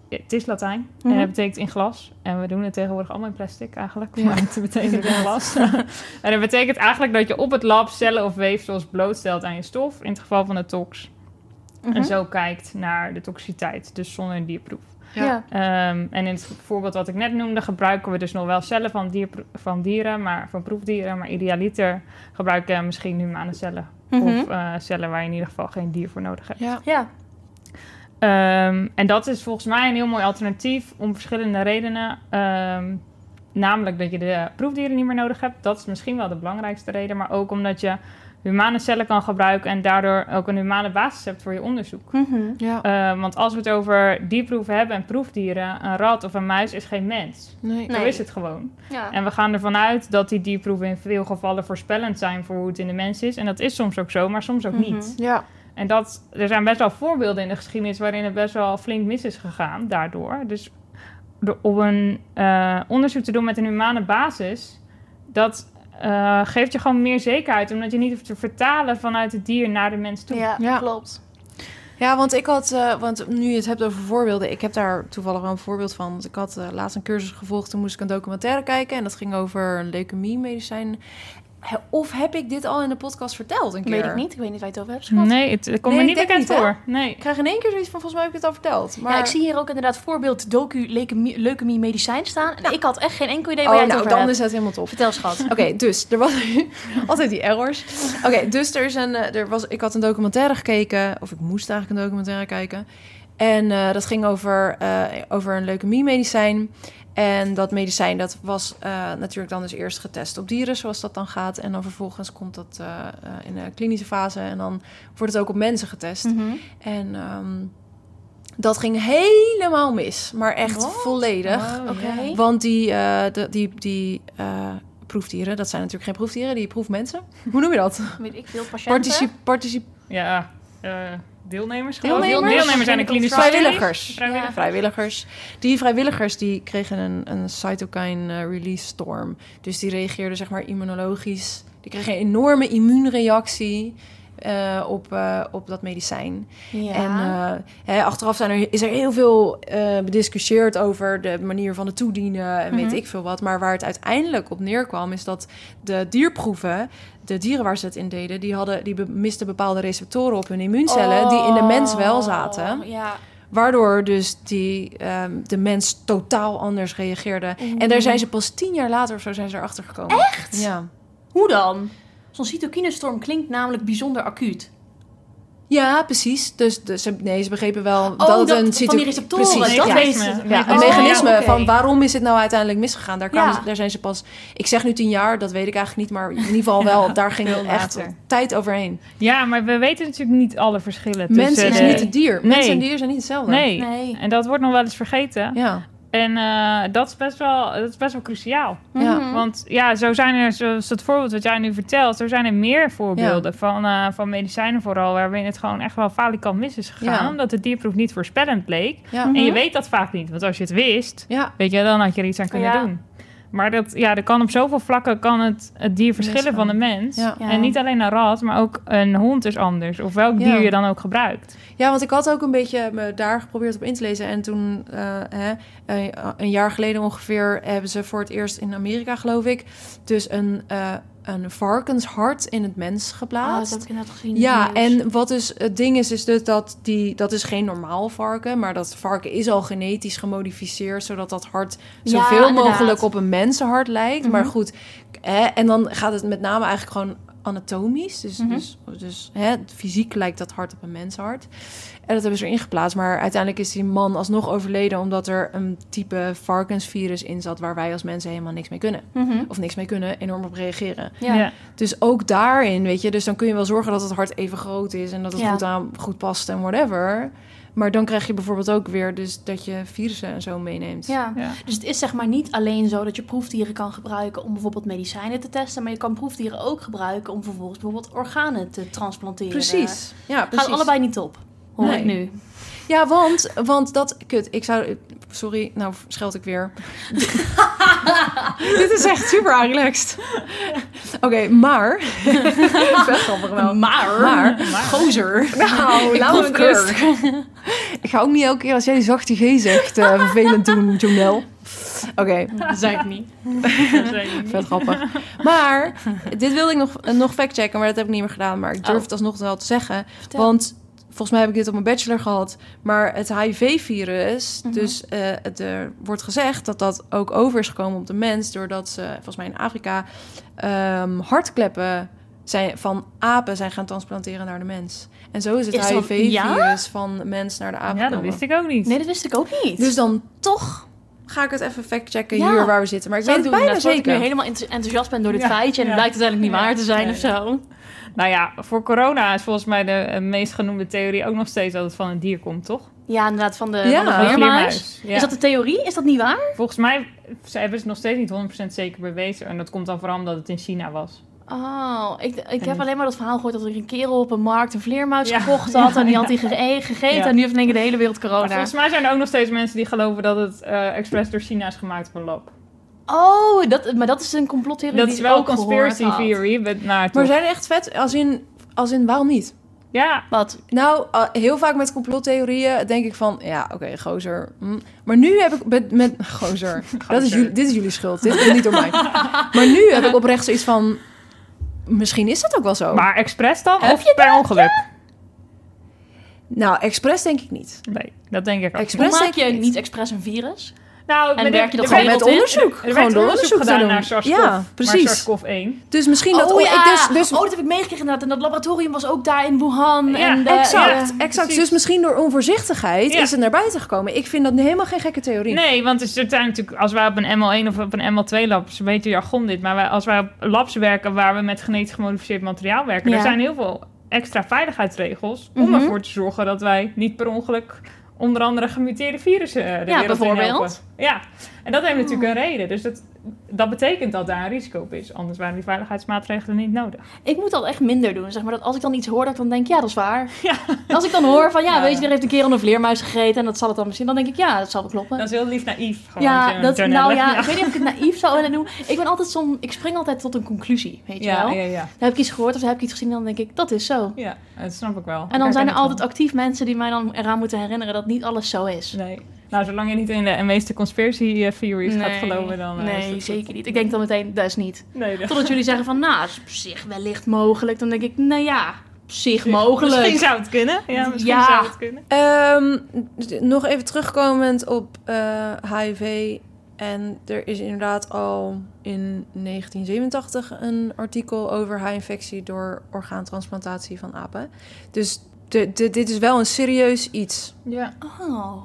Het is Latijn en Mhm. dat betekent in glas. En we doen het tegenwoordig allemaal in plastic eigenlijk. Ja. Maar het betekent in glas. en dat betekent eigenlijk dat je op het lab cellen of weefsels blootstelt aan je stof. In het geval van de tox. Mhm. En zo kijkt naar de toxiciteit. Dus zonder een dierproef. Ja. Ehm, en in het voorbeeld wat ik net noemde, gebruiken we dus nog wel cellen van, dier, van dieren, maar van proefdieren. Maar idealiter gebruiken we misschien humane cellen. Mhm. Of eh, cellen waar je in ieder geval geen dier voor nodig hebt. Ja. Ja. Ehm, en dat is volgens mij een heel mooi alternatief om verschillende redenen. Ehm, namelijk dat je de proefdieren niet meer nodig hebt. Dat is misschien wel de belangrijkste reden. Maar ook omdat je humane cellen kan gebruiken en daardoor ook een humane basis hebt voor je onderzoek. Mhm. Ja. Eh, want als we het over dierproeven hebben en proefdieren, een rat of een muis is geen mens. Nee. Zo Nee. is het gewoon. Ja. En we gaan ervan uit dat die dierproeven in veel gevallen voorspellend zijn voor hoe het in de mens is. En dat is soms ook zo, maar soms ook Mhm. niet. Ja. En dat, er zijn best wel voorbeelden in de geschiedenis waarin het best wel flink mis is gegaan daardoor. Dus door, om een eh, onderzoek te doen met een humane basis, dat eh, geeft je gewoon meer zekerheid. Omdat je niet hoeft te vertalen vanuit het dier naar de mens toe. Ja, Ja. klopt. Ja, want ik had, eh, want nu je het hebt over voorbeelden, ik heb daar toevallig wel een voorbeeld van. Want ik had laatst een cursus gevolgd, toen moest ik een documentaire kijken en dat ging over een leukemie-medicijn. Of heb ik dit al in de podcast verteld een keer? Weet ik niet. Ik weet niet waar je het over hebt, schat. Nee, het, het komt Nee, me niet bekend hè? voor. Nee. Ik krijg in één keer zoiets van, volgens mij heb ik het al verteld. Maar... Ja, ik zie hier ook inderdaad voorbeeld docu leukemie, leukemie medicijn staan. En ik had echt geen enkel idee Oh, waar jij het nou, over dan hebt. is het helemaal top. Vertel, schat. Oké, dus er was altijd die errors. Oké, dus er is een, eh, er was, ik had een documentaire gekeken, of ik moest eigenlijk een documentaire kijken. En eh, dat ging over, eh, over een leukemie-medicijn. En dat medicijn dat was eh, natuurlijk dan dus eerst getest op dieren, zoals dat dan gaat. En dan vervolgens komt dat eh, eh, in de klinische fase en dan wordt het ook op mensen getest. Mhm. En, ehm, Dat ging helemaal mis, maar echt volledig. Oh. Want die, eh, de, die, die eh, proefdieren, dat zijn natuurlijk geen proefdieren, die proefmensen. Hoe noem je dat? Weet ik veel, patiënten. Particip, particip, Ja, deelnemers geloof. Deelnemers? Deelnemers zijn een klinische Vrijwilligers. Vrijwilligers. vrijwilligers. Die vrijwilligers die kregen een, een cytokine eh, release storm. Dus die reageerden zeg maar immunologisch. Die kregen een enorme immuunreactie eh, op, eh, op dat medicijn. Ja. En eh, hè, achteraf zijn er, is er heel veel bediscussieerd over de manier van het toedienen en weet Mhm. ik veel wat. Maar waar het uiteindelijk op neerkwam, is dat de dierproeven, de dieren waar ze het in deden, die, hadden, die misten bepaalde receptoren op hun immuuncellen die in de mens wel zaten. Oh, Ja. Waardoor dus die, ehm, de mens totaal anders reageerde. En daar zijn ze pas tien jaar later of zo zijn ze erachter gekomen. Echt? Ja. Hoe dan? Zo'n cytokinestorm klinkt namelijk bijzonder acuut. Ja, precies. Dus, dus ze, nee, ze begrepen wel Oh, dat het dat- een van cyto- die receptoren, Precies, dat ja. weten ze. Mechanisme. Ja, Oh, mechanisme ja, van waarom is het nou uiteindelijk misgegaan. Daar, kwamen Ja. ze- daar zijn ze pas... Ik zeg nu tien jaar, dat weet ik eigenlijk niet. Maar in ieder geval wel, daar ging echt later. tijd overheen. Ja, maar we weten natuurlijk niet alle verschillen tussen Mensen is de- niet het dier. Nee. Mensen en dieren zijn niet hetzelfde. Nee. Nee. En dat wordt nog wel eens vergeten. Ja, En eh, dat, is best wel, dat is best wel cruciaal. Ja. Mhm. Want ja, zo zijn er, zoals het voorbeeld wat jij nu vertelt, zo zijn er meer voorbeelden van, eh, van medicijnen vooral, waarbij het gewoon echt wel falikant mis is gegaan, Ja. omdat de dierproef niet voorspellend bleek. ja, En je Mhm. weet dat vaak niet, want als je het wist, ja. weet je, dan had je er iets aan kunnen Ja. doen. Maar dat, ja, er kan op zoveel vlakken kan het, het dier verschillen van de mens. Ja. Ja. En niet alleen een rat, maar ook een hond is anders. Of welk Ja. dier je dan ook gebruikt. Ja, want ik had ook een beetje me daar geprobeerd op in te lezen. En toen, eh, hè, een, een jaar geleden ongeveer, hebben ze voor het eerst in Amerika, geloof ik, dus een, eh, een varkenshart in het mens Oh, dat geplaatst. heb ik inderdaad gezien. in Ja, en wat dus het ding is, is dus dat die, dat is geen normaal varken, maar dat varken is al genetisch gemodificeerd, zodat dat hart zoveel mogelijk op een mensenhart lijkt. Maar Mhm. goed, hè, en dan gaat het met name eigenlijk gewoon anatomisch, dus, Mhm. dus, dus hè, fysiek lijkt dat hart op een mensenhart. En dat hebben ze erin geplaatst, maar uiteindelijk is die man alsnog overleden omdat er een type varkensvirus in zat waar wij als mensen helemaal niks mee kunnen. Mhm. Of niks mee kunnen, enorm op reageren. Ja. Dus ook daarin, weet je, dus dan kun je wel zorgen dat het hart even groot is en dat het Ja. goed, aan, goed past en whatever. Maar dan krijg je bijvoorbeeld ook weer dus dat je virussen en zo meeneemt. Ja. Ja. Dus het is zeg maar niet alleen zo dat je proefdieren kan gebruiken om bijvoorbeeld medicijnen te testen, maar je kan proefdieren ook gebruiken om vervolgens bijvoorbeeld organen te transplanteren. Precies. Ja, precies. Gaat allebei niet op, hoor Nee. ik nu. Ja, want, want dat... Kut, ik zou... Sorry, nou scheld ik weer. Dit is echt super relaxed. Oké, maar... Vet grappig wel. Maar, Maar- gozer. Nou, Ik laat me proef met rust. Ik ga ook niet elke keer als jij die zachte G zegt eh, vervelend doen, Jonel. Oké, Dat zei ik niet. vet grappig. Maar, dit wilde ik nog, nog factchecken, maar dat heb ik niet meer gedaan. Maar ik durf Oh. het alsnog wel te zeggen. Vertel. Want volgens mij heb ik dit op mijn bachelor gehad. Maar het HIV-virus, Mhm. dus eh, het, er wordt gezegd dat dat ook over is gekomen op de mens... doordat ze, volgens mij in Afrika, ehm, hartkleppen zijn, van apen zijn gaan transplanteren naar de mens. En zo is het dat- HIV-virus ja? van de mens naar de aap Ja, dat wist ik ook niet. Nee, dat wist ik ook niet. Dus dan toch ga ik het even factchecken Ja. hier waar we zitten. Maar ik Zou weet het bijna inderdaad, voordat ik zeker. nu helemaal enth- enthousiast ben door dit Ja. feitje en het blijkt uiteindelijk niet Ja. waar te zijn of zo. Nou ja, voor corona is volgens mij de eh, meest genoemde theorie ook nog steeds dat het van een dier komt, toch? Ja, inderdaad, van de, Ja. van vleermuis. Ja. Is dat de theorie? Is dat niet waar? Volgens mij ze hebben ze nog steeds niet 100% zeker bewezen. En dat komt dan vooral omdat het in China was. Oh, ik, ik heb En- alleen maar dat verhaal gehoord dat er een kerel op een markt een vleermuis Ja. gekocht had. En die had die ge- gegeten Ja. en nu heeft in één keer de hele wereld Maar corona. volgens mij zijn er ook nog steeds mensen die geloven dat het eh expres door China is gemaakt op een lab. Oh, dat, maar dat is een complottheorie Dat die is ik wel een ook gehoord conspiracy had. theory. Maar, nou, Maar zijn er echt vet, als in, als in waarom niet? Ja, Wat? Nou, uh, heel vaak met complottheorieën denk ik van, ja, oké, gozer. hm. Maar nu heb ik met, met gozer. Dat is jullie, dit is jullie schuld. Dit komt niet door mij. Maar nu heb ik oprecht zoiets van, misschien is het ook wel zo. maar expres dan? Of per ongeluk? Nou, expres denk ik niet. Nee, dat denk ik ook. Hoe maak je niet expres een virus? Nou, En werk je dat gewoon met in? onderzoek. Er Gewoon door onderzoek gedaan doen. naar SARS-CoV. Ja, Maar precies. SARS-CoV-1. Dus misschien dat... oh ja, ik dus, dus, oh, dat heb ik meegekregen inderdaad. En dat laboratorium was ook daar in Wuhan. Ja, en de, exact, ja. exact. Dus misschien door onvoorzichtigheid Ja. is het naar buiten gekomen. Ik vind dat helemaal geen gekke theorie. Nee, want er zijn natuurlijk, als wij op een ML1 of op een ML2-lab, is een beetje jargon dit, maar wij, als wij op labs werken waar we met genetisch gemodificeerd materiaal werken, Ja. er zijn heel veel extra veiligheidsregels om Mhm. ervoor te zorgen dat wij niet per ongeluk onder andere gemuteerde virussen eh, de Ja, wereld bijvoorbeeld. Ja, en dat heeft natuurlijk een reden. Dus dat, dat betekent dat daar een risico op is. Anders waren die veiligheidsmaatregelen niet nodig. Ik moet dat echt minder doen. Zeg maar dat als ik dan iets hoor, dat ik dan denk, ja, dat is waar. Ja. Als ik dan hoor van, ja, Ja. weet je, er heeft een keer een vleermuis gegeten en dat zal het dan misschien, dan denk ik, ja, dat zal wel kloppen. Dat is heel lief naïef. Gewoon ja, dat, nou ja, ik weet niet of ik het naïef zou willen doen. Ik ben altijd zo'n, ik spring altijd tot een conclusie, weet je wel. ja, ja. Dan heb ik iets gehoord of dan heb ik iets gezien en dan denk ik, dat is zo. Ja, dat snap ik wel. En dan zijn er altijd actief mensen die mij dan eraan moeten herinneren dat niet alles zo is. Nee. Nou, zolang je niet in de meeste conspiracy eh, theories gaat geloven, dan... eh, is nee, het zeker niet. Ik denk dan meteen, dat is niet. Nee, dat... Totdat jullie zeggen van, nou, is op zich wellicht mogelijk. Dan denk ik, nou ja, op zich mogelijk. Misschien zou het kunnen. Ja, misschien Ja. zou het kunnen. Ehm, nog even terugkomend op eh, HIV. En er is inderdaad al in 1987 een artikel over HIV-infectie door orgaantransplantatie van apen. Dus de, de- dit is wel een serieus iets. Ja. Oh,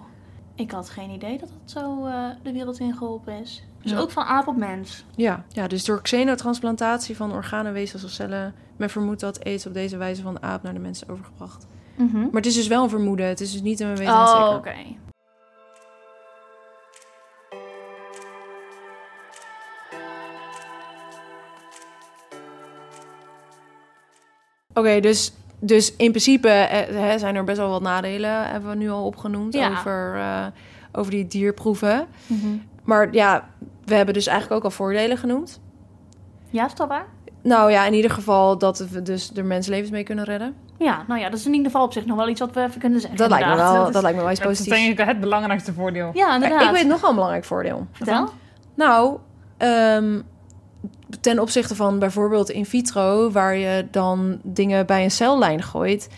ik had geen idee dat dat zo eh, de wereld in geholpen is. Dus Ja. ook van aap op mens. Ja, ja dus door xenotransplantatie van organen, weefsels of cellen... men vermoedt dat aids op deze wijze van de aap naar de mensen overgebracht. Maar het is dus wel een vermoeden. Het is dus niet een weten Oh, oké. Oké, dus, dus in principe eh, hè, zijn er best wel wat nadelen, hebben we nu al opgenoemd, Ja. over, eh, over die dierproeven. Maar ja, we hebben dus eigenlijk ook al voordelen genoemd. Ja, is dat waar? Nou ja, in ieder geval dat we dus er mensenlevens mee kunnen redden. Ja, nou ja, dat is in ieder geval op zich nog wel iets wat we even kunnen zeggen. Dat lijkt me wel, Dat dat, is- lijkt me wel iets Dat is positiefs. denk ik het belangrijkste voordeel. Ja, inderdaad. Ik weet nog wel een belangrijk voordeel. Vertel. Nou, ehm, ten opzichte van bijvoorbeeld in vitro, waar je dan dingen bij een cellijn gooit.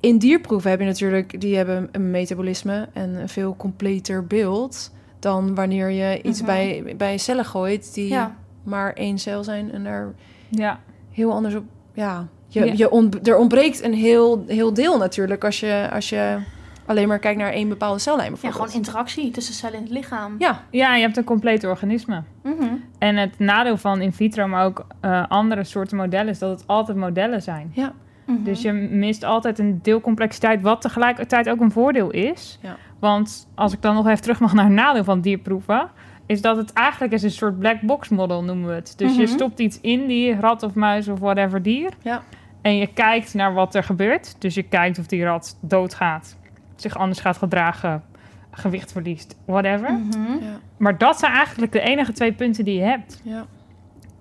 In dierproeven heb je natuurlijk, die hebben een metabolisme en een veel completer beeld dan wanneer je iets Mhm. bij, bij cellen gooit die Ja. maar één cel zijn en daar Ja. heel anders op. Ja, je, Ja. Je ont- er ontbreekt een heel, heel deel natuurlijk als je, als je alleen maar kijkt naar één bepaalde cellijn Ja, gewoon interactie tussen cellen in het lichaam. Ja, ja, je hebt een compleet organisme. Mhm. En het nadeel van in vitro, maar ook eh, andere soorten modellen, is dat het altijd modellen zijn. ja. Mhm. Dus je mist altijd een deel complexiteit, wat tegelijkertijd ook een voordeel is. Ja. Want als ik dan nog even terug mag naar het nadeel van dierproeven, is dat het eigenlijk is een soort black box model noemen we het. Dus je Mhm. stopt iets in die rat of muis of whatever dier. Ja. En je kijkt naar wat er gebeurt. Dus je kijkt of die rat doodgaat, zich anders gaat gedragen, gewicht verliest, whatever. Mhm. ja, Maar dat zijn eigenlijk de enige twee punten die je hebt. ja.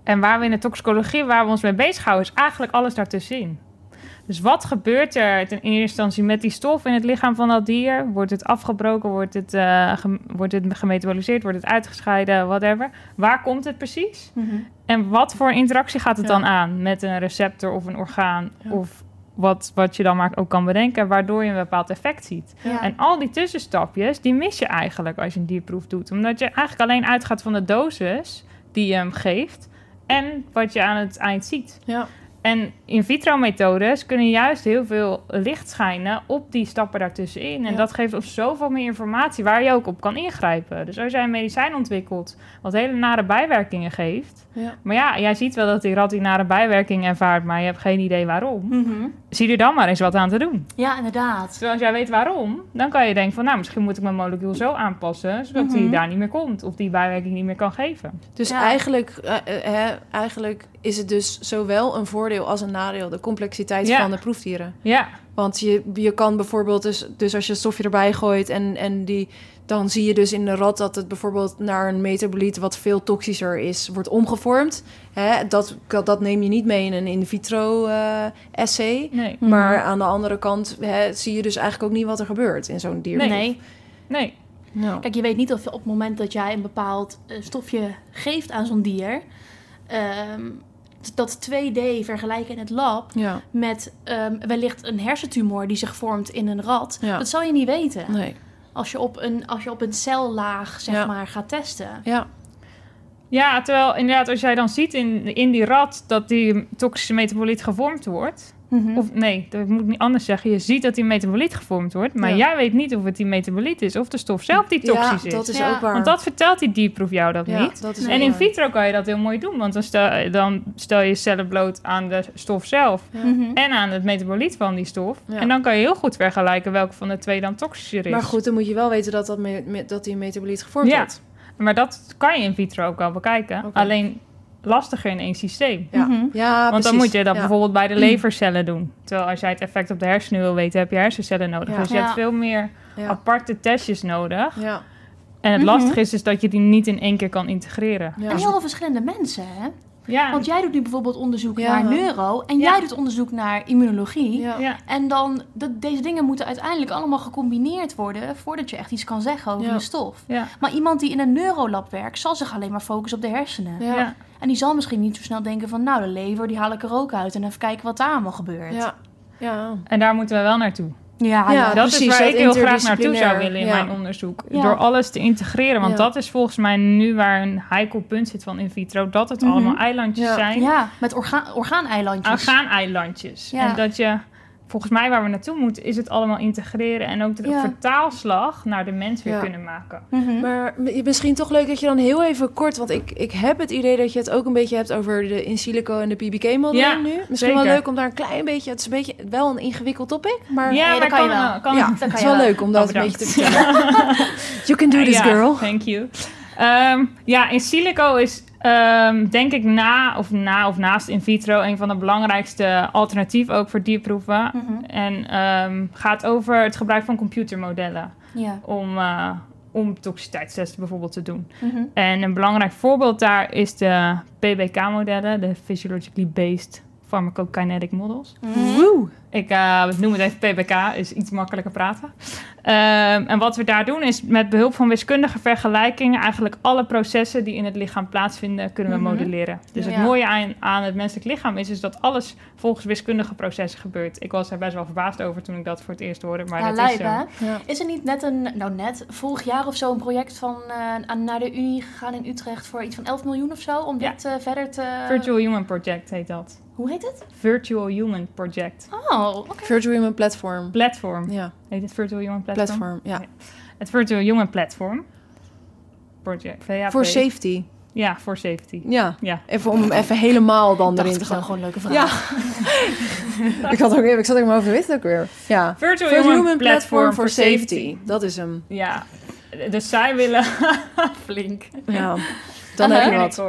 En waar we in de toxicologie, waar we ons mee bezighouden, is eigenlijk alles daartussenin. Dus wat gebeurt er ten eerste instantie met die stof in het lichaam van dat dier? Wordt het afgebroken? Wordt het, eh, gem- wordt het gemetaboliseerd? Wordt het uitgescheiden? Whatever. Waar komt het precies? Mhm. En wat voor interactie gaat het Ja. dan aan met een receptor of een orgaan? Ja. Of wat, wat je dan maar ook kan bedenken, waardoor je een bepaald effect ziet. Ja. En al die tussenstapjes, die mis je eigenlijk als je een dierproef doet. Omdat je eigenlijk alleen uitgaat van de dosis die je hem geeft en wat je aan het eind ziet. ja. En in vitro methodes kunnen juist heel veel licht schijnen op die stappen daartussenin. En Ja. dat geeft ons zoveel meer informatie waar je ook op kan ingrijpen. Dus als jij een medicijn ontwikkelt wat hele nare bijwerkingen geeft. Ja. Maar ja, jij ziet wel dat die rat die nare bijwerkingen ervaart, maar je hebt geen idee waarom. Mhm. Zie er dan maar eens wat aan te doen. Ja, inderdaad. Terwijl als jij weet waarom, dan kan je denken van... nou, misschien moet ik mijn molecuul zo aanpassen... zodat Mhm. die daar niet meer komt of die bijwerking niet meer kan geven. Dus Ja. eigenlijk, eh, eh, hè, eigenlijk is het dus zowel een voordeel als een nadeel, de complexiteit Ja. van de proefdieren. Ja, Want je, je kan bijvoorbeeld, dus, dus als je een stofje erbij gooit en, en die, dan zie je dus in de rat dat het bijvoorbeeld naar een metaboliet wat veel toxischer is, wordt omgevormd. Hè, dat, dat neem je niet mee in een in vitro eh essay. nee. Mhm. Maar aan de andere kant hè, zie je dus eigenlijk ook niet wat er gebeurt in zo'n dier. Nee. Nee. Nee. Kijk, je weet niet of je op het moment dat jij een bepaald eh, stofje geeft aan zo'n dier, ehm, dat 2D vergelijken in het lab ja, met ehm, wellicht een hersentumor die zich vormt in een rat, Ja. dat zal je niet weten. nee. Als je op een, als je op een cellaag zeg Ja. maar gaat testen. Ja, Ja, terwijl inderdaad als jij dan ziet in, in die rat... dat die toxische metaboliet gevormd wordt... Mhm. Of nee, dat moet ik niet anders zeggen. Je ziet dat die metaboliet gevormd wordt, maar Ja. jij weet niet of het die metaboliet is of de stof zelf die toxisch ja, is. dat is Ja, ook waar. Want dat vertelt die dieproef jou dat ja, niet. dat is Nee. En in vitro kan je dat heel mooi doen, want dan stel, dan stel je cellen bloot aan de stof zelf Ja. Mhm. en aan het metaboliet van die stof. Ja. En dan kan je heel goed vergelijken welke van de twee dan toxischer is. Maar goed, dan moet je wel weten dat, dat, me- dat die metaboliet gevormd Ja. wordt. Maar dat kan je in vitro ook wel bekijken. Alleen lastiger in één systeem. Ja, Mhm. ja Want dan precies. moet je dat Ja. bijvoorbeeld bij de levercellen doen. Terwijl als jij het effect op de hersenen wil weten, heb je hersencellen nodig. Ja. Dus je Ja. hebt veel meer Ja. aparte testjes nodig. Ja. En het Mhm. lastige is, is dat je die niet in één keer kan integreren. Ja. En heel veel verschillende mensen, hè? Ja, Want jij doet nu bijvoorbeeld onderzoek Ja. naar neuro en Ja. jij doet onderzoek naar immunologie. Ja. ja. En dan, dat, deze dingen moeten uiteindelijk allemaal gecombineerd worden voordat je echt iets kan zeggen over Ja. je stof. Ja. Maar iemand die in een neurolab werkt, zal zich alleen maar focussen op de hersenen. Ja. Ja. En die zal misschien niet zo snel denken van, nou, de lever, die haal ik er ook uit en even kijken wat daar allemaal gebeurt. Ja. Ja. En daar moeten we wel naartoe. Ja, dat precies, is waar ik heel graag naartoe zou willen in ja. mijn onderzoek. Ja. Door alles te integreren. Want dat is volgens mij nu waar een heikel punt zit van in vitro. Dat het Mhm. allemaal eilandjes Ja. zijn. Ja, met orgaan, orgaaneilandjes. orgaaneilandjes. Ja. En dat je, volgens mij waar we naartoe moeten, is het allemaal integreren en ook de Ja. vertaalslag naar de mens weer Ja. kunnen maken. Mhm. Maar misschien toch leuk dat je dan heel even kort... Want ik, ik heb het idee dat je het ook een beetje hebt over de in silico en de PBK-modeling Ja, nu. Misschien zeker. wel leuk om daar een klein beetje... Het is een beetje wel een ingewikkeld topic, maar... ja, maar dat kan je kan, wel. kan ja, dat het kan is je wel wel. leuk om dat Oh, een beetje te vertellen. you can do this, girl. Thank you. Ehm, ja, in silico is ehm, denk ik na of na of naast in vitro een van de belangrijkste alternatieven ook voor dierproeven. Mhm. En ehm, gaat over het gebruik van computermodellen Ja. om, eh, om toxiciteitstesten bijvoorbeeld te doen. Mhm. En een belangrijk voorbeeld daar is de PBK-modellen, de Physiologically Based Pharmacokinetic Models. Mhm. Woe. Ik eh, noem het even PBK, is iets makkelijker praten. Ehm, en wat we daar doen is met behulp van wiskundige vergelijkingen eigenlijk alle processen die in het lichaam plaatsvinden kunnen we Mhm. modelleren. Dus Ja. het mooie aan, aan het menselijk lichaam is, is dat alles volgens wiskundige processen gebeurt. Ik was er best wel verbaasd over toen ik dat voor het eerst hoorde, maar ja, dat lijp, is? Ja. Is er niet net een, nou net, vorig jaar of zo een project van, eh, naar de Unie gegaan in Utrecht voor iets van 11 miljoen of zo? Om dit eh, verder te... Virtual Human Project heet dat. Hoe heet het? Virtual Human Project. Oh, oké. Virtual Human Platform. Platform. Ja, Heet het Virtual Human Platform? platform. Ja. Het Virtual Human Platform. Project. VHP. Voor safety. Ja, voor safety. Ja. Ja. Even om even helemaal dan Dacht erin te wel gaan. gewoon een leuke Ja. vraag. ik, had ook, ik zat mijn hoofd, weet het ook weer. Ja. Virtual, Virtual Human, Platform for Safety. Dat is hem. Ja. Dus zij willen... Flink. Ja. Dan heb je wat.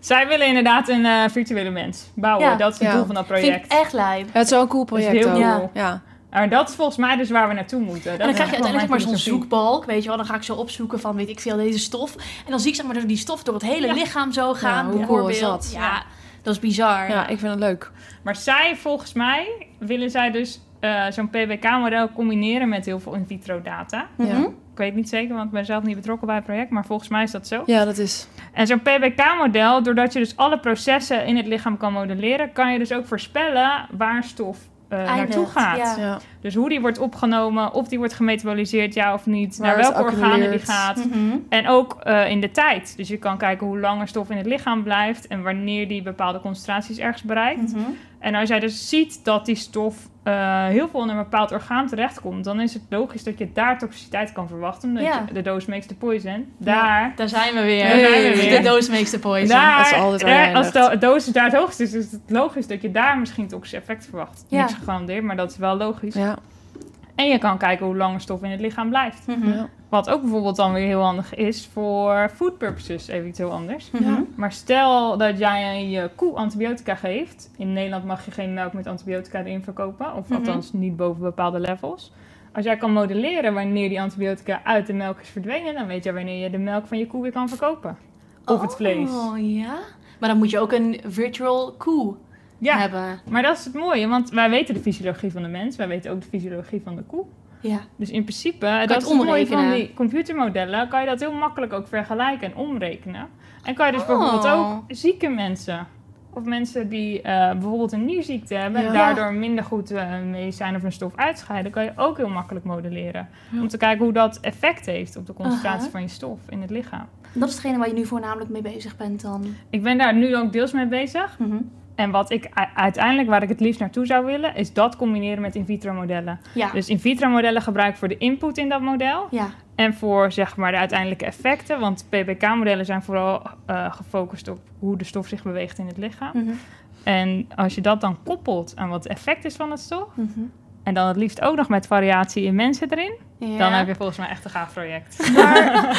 Zij willen inderdaad een eh, virtuele mens bouwen. Ja. Dat is het Ja. doel van dat Vind project. ik echt lijp. Het is wel een cool Dat project heel ook. cool. Ja. Maar dat is volgens mij dus waar we naartoe moeten. En dan krijg je uiteindelijk maar zo'n zoek. zoekbalk, weet je wel. Dan ga ik zo opzoeken van, weet ik veel, deze stof. En dan zie ik zeg maar die stof door het hele Ja. lichaam zo gaan, hoe cool is bijvoorbeeld. dat? Ja, dat is bizar. ja, ik vind het leuk. Maar zij, volgens mij, willen zij dus eh, zo'n PBK-model combineren met heel veel in vitro data. Mhm. Ja. Ik weet niet zeker, want ik ben zelf niet betrokken bij het project, maar volgens mij is dat zo. Ja, dat is... En zo'n PBK-model, doordat je dus alle processen in het lichaam kan modelleren, kan je dus ook voorspellen waar stof eh, naartoe gaat. ja. Ja. Dus hoe die wordt opgenomen, of die wordt gemetaboliseerd, ja of niet, Waar naar welke organen die gaat. Mhm. En ook eh, in de tijd. Dus je kan kijken hoe lang er stof in het lichaam blijft en wanneer die bepaalde concentraties ergens bereikt. Mhm. En als jij dus ziet dat die stof eh, heel veel in een bepaald orgaan terechtkomt, dan is het logisch dat je daar toxiciteit kan verwachten. omdat Ja. je- de dose makes the poison. Daar, Daar zijn we weer. Daar zijn we weer. De doos makes the poison. daar, dat is altijd waar je daar- als de dosis daar het hoogst is, is het logisch dat je daar misschien toxische effect verwacht. Ja. Niks gegarandeerd, maar dat is wel logisch. Ja. En je kan kijken hoe lang stof in het lichaam blijft. Mhm. Ja. Wat ook bijvoorbeeld dan weer heel handig is voor food purposes, even iets heel anders. Mhm. Maar stel dat jij je koe antibiotica geeft. In Nederland mag je geen melk met antibiotica erin verkopen. Of Mhm. althans niet boven bepaalde levels. Als jij kan modelleren wanneer die antibiotica uit de melk is verdwenen, dan weet je wanneer je de melk van je koe weer kan verkopen. Of het vlees. Oh, ja? Maar dan moet je ook een virtual koe Ja, hebben. maar dat is het mooie, want wij weten de fysiologie van de mens, wij weten ook de fysiologie van de koe. Ja. Dus in principe, het dat is het mooie van die computermodellen, kan je dat heel makkelijk ook vergelijken en omrekenen. En kan je dus Oh. bijvoorbeeld ook zieke mensen, of mensen die eh, bijvoorbeeld een nierziekte hebben, en Ja. daardoor minder goed eh medicijn of een stof uitscheiden, kan je ook heel makkelijk modelleren. Om te kijken hoe dat effect heeft op de concentratie van je stof in het lichaam. Dat is hetgene waar je nu voornamelijk mee bezig bent dan. Ik ben daar nu ook deels mee bezig. Mhm. En wat ik uiteindelijk, waar ik het liefst naartoe zou willen, is dat combineren met in vitro modellen. Ja. Dus in vitro modellen gebruik ik voor de input in dat model. ja. En voor zeg maar de uiteindelijke effecten. Want PBK-modellen zijn vooral eh, gefocust op hoe de stof zich beweegt in het lichaam. Mhm. En als je dat dan koppelt aan wat het effect is van het stof. Mhm. En dan het liefst ook nog met variatie in mensen erin. Ja. Dan heb je volgens mij echt een gaaf project. Maar,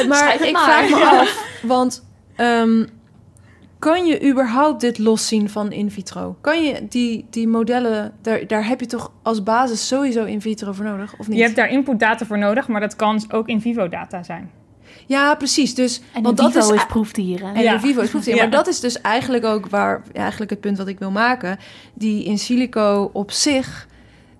eh, maar ik maar. vraag me af, want ehm, kan je überhaupt dit loszien van in vitro? Kan je die, die modellen, daar, daar heb je toch als basis sowieso in vitro voor nodig, of niet? Je hebt daar inputdata voor nodig, maar dat kan ook in vivo data zijn. Ja, precies. Dus, En want in dat vivo is is proefdieren. En Ja. in vivo is proefdier. Ja. Maar dat is dus eigenlijk ook waar, ja, eigenlijk het punt wat ik wil maken. Die in silico op zich,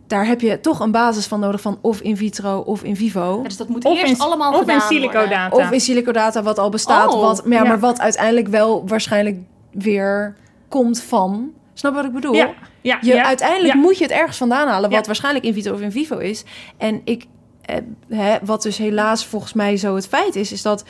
daar heb je toch een basis van nodig van of in vitro of in vivo. Ja, dus dat moet Of eerst in, allemaal of gedaan in worden. silico-data. Of in silico data wat al bestaat, Oh, wat, maar, ja, ja. maar wat uiteindelijk wel waarschijnlijk weer komt van. Snap wat ik bedoel? Ja, ja, Je, ja, uiteindelijk ja. moet je het ergens vandaan halen, wat Ja. waarschijnlijk in vitro of in vivo is. En ik, eh, hè, wat dus helaas volgens mij zo het feit is, is dat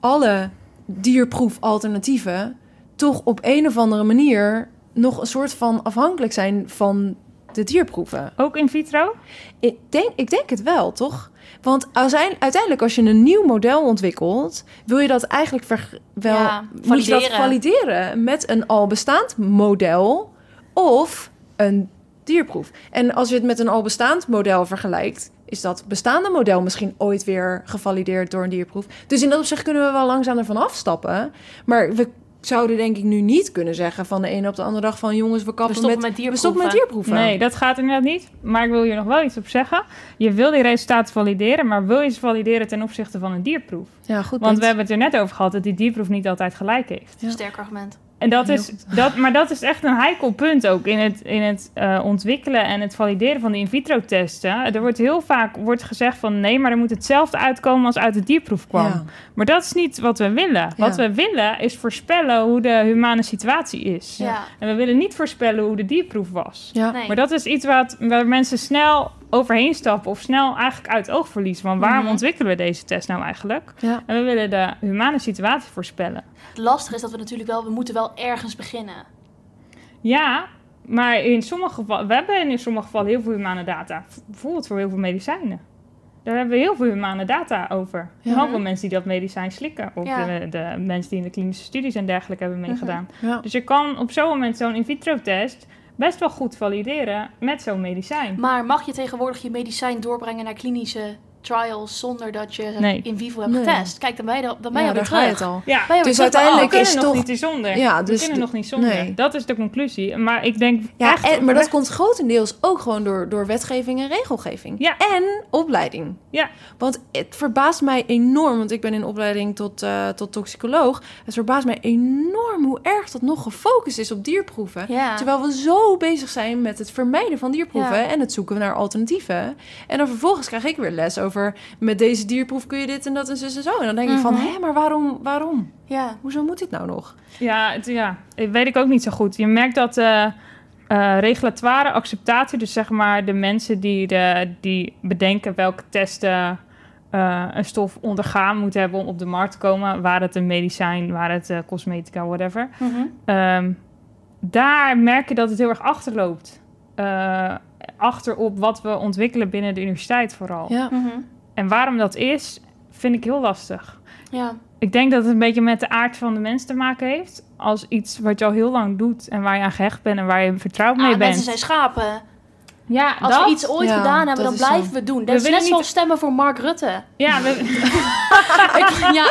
alle dierproefalternatieven toch op een of andere manier nog een soort van afhankelijk zijn van de dierproeven. Ook in vitro? Ik denk, ik denk het wel, toch? Want uitein- uiteindelijk, als je een nieuw model ontwikkelt, wil je dat eigenlijk ver- wel Ja, moet je dat valideren. valideren met een al bestaand model of een dierproef. En als je het met een al bestaand model vergelijkt, is dat bestaande model misschien ooit weer gevalideerd door een dierproef. Dus in dat opzicht kunnen we wel langzaam ervan afstappen. Maar we zouden denk ik nu niet kunnen zeggen van de ene op de andere dag van jongens, we kappen stoppen met, met we stoppen met dierproeven. dierproeven. Nee, dat gaat inderdaad niet. Maar ik wil hier nog wel iets op zeggen. Je wil die resultaten valideren, maar wil je ze valideren ten opzichte van een dierproef? Ja, goed. Want punt. we hebben het er net over gehad dat die dierproef niet altijd gelijk heeft. Ja. Sterk argument. En dat is, dat, maar dat is echt een heikel punt ook in het, in het eh, ontwikkelen en het valideren van de in vitro testen. Er wordt heel vaak wordt gezegd van nee, maar er moet hetzelfde uitkomen als uit de dierproef kwam. Ja. Maar dat is niet wat we willen. Wat we willen is voorspellen hoe de humane situatie is. Ja. En we willen niet voorspellen hoe de dierproef was. Ja. Nee. Maar dat is iets wat, waar mensen snel overheen stappen of snel eigenlijk uit het oog verliezen. Van waarom Mhm. ontwikkelen we deze test nou eigenlijk? Ja. En we willen de humane situatie voorspellen. Het lastige is dat we natuurlijk wel, we moeten wel ergens beginnen. Ja, maar in sommige gevallen, we hebben in sommige gevallen heel veel humane data. Bijvoorbeeld voor heel veel medicijnen. Daar hebben we heel veel humane data over. Ja. Heel veel mensen die dat medicijn slikken. Of Ja. de, de mensen die in de klinische studies en dergelijke hebben meegedaan. Ja. Dus je kan op zo'n moment zo'n in vitro test best wel goed valideren met zo'n medicijn. Maar mag je tegenwoordig je medicijn doorbrengen naar klinische trials zonder dat je Nee. in vivo hebt Nee. getest? Kijk, dan ben je, dan ben je Ja, alweer daar ga je het al. Ja, Dus uiteindelijk we is kunnen nog toch- niet zonder. Ja, we dus kunnen de- nog niet zonder. nee. Dat is de conclusie. Maar ik denk Ja, echt en, maar dat komt grotendeels ook gewoon door, door wetgeving en regelgeving. Ja. En opleiding. Ja. Want het verbaast mij enorm, want ik ben in opleiding tot, eh, tot toxicoloog. Het verbaast mij enorm hoe erg dat nog gefocust is op dierproeven. Ja. Terwijl we zo bezig zijn met het vermijden van dierproeven Ja. en het zoeken naar alternatieven. En dan vervolgens krijg ik weer les over met deze dierproef kun je dit en dat en zo en zo. En dan denk ik van, Mhm. hé, maar waarom, waarom? ja. Hoezo moet dit nou nog? Ja, het, ja, dat weet ik ook niet zo goed. Je merkt dat eh eh, regulatoire acceptatie, dus zeg maar de mensen die, de, die bedenken welke testen eh, een stof ondergaan moet hebben om op de markt te komen, waar het een medicijn, waar het eh, cosmetica, whatever. Mhm. Ehm, daar merk je dat het heel erg achterloopt. Eh achter op wat we ontwikkelen binnen de universiteit vooral. Ja. Mhm. En waarom dat is, vind ik heel lastig. ja. Ik denk dat het een beetje met de aard van de mens te maken heeft. Als iets wat je al heel lang doet en waar je aan gehecht bent en waar je vertrouwd mee Ah, bent. mensen zijn schapen. Ja, Als dat. we iets ooit Ja, gedaan hebben, dan blijven zo. we het doen. Dat We is willen net niet- zoals stemmen voor Mark Rutte. Ja, we, Ik- ja,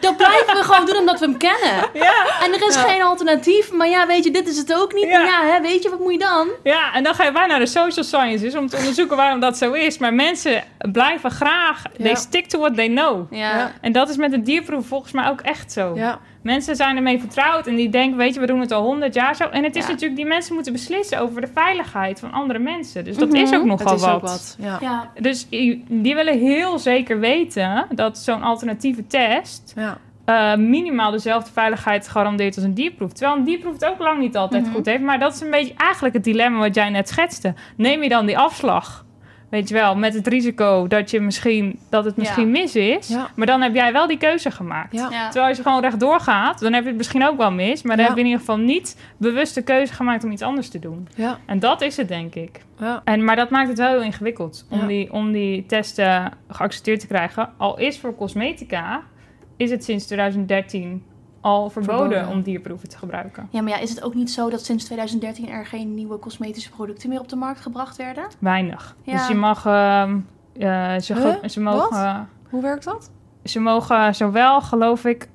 dat blijven we gewoon doen omdat we hem kennen. ja, En er is Ja. geen alternatief. Maar ja, weet je, dit is het ook niet. Ja. Maar ja, hè, weet je, wat moet je dan? ja, en dan ga je bijna naar de social sciences om te onderzoeken waarom dat zo is. Maar mensen blijven graag. Ja. They stick to what they know. Ja. En dat is met de dierproef volgens mij ook echt zo. Ja. Mensen zijn ermee vertrouwd en die denken, weet je, we doen het al honderd jaar zo. En het is Ja. natuurlijk, die mensen moeten beslissen over de veiligheid van andere mensen. Dus dat Mhm. is ook nogal Het is wat. ook wat. Ja. Ja, Dus die willen heel zeker weten dat zo'n alternatieve test Ja. eh, minimaal dezelfde veiligheid garandeert als een dierproef. Terwijl een dierproef het ook lang niet altijd Mhm. goed heeft. Maar dat is een beetje eigenlijk het dilemma wat jij net schetste. Neem je dan die afslag Weet je wel, met het risico dat, je misschien, dat het misschien mis is. Ja. Maar dan heb jij wel die keuze gemaakt. Ja. Ja. Terwijl als je gewoon rechtdoor gaat, dan heb je het misschien ook wel mis. Maar dan Ja. heb je in ieder geval niet bewust de keuze gemaakt om iets anders te doen. Ja. En dat is het, denk ik. Ja. En, maar dat maakt het wel heel ingewikkeld om, Ja. die, om die testen geaccepteerd te krijgen. Al is voor cosmetica, is het sinds 2013 al verboden, Verboden. om dierproeven te gebruiken. Ja, maar ja, is het ook niet zo dat sinds 2013 er geen nieuwe cosmetische producten meer op de markt gebracht werden? Weinig. Ja. Dus je mag... ehm, eh, ze, Huh? ze, mogen, Hoe werkt dat? ze mogen zowel, geloof ik...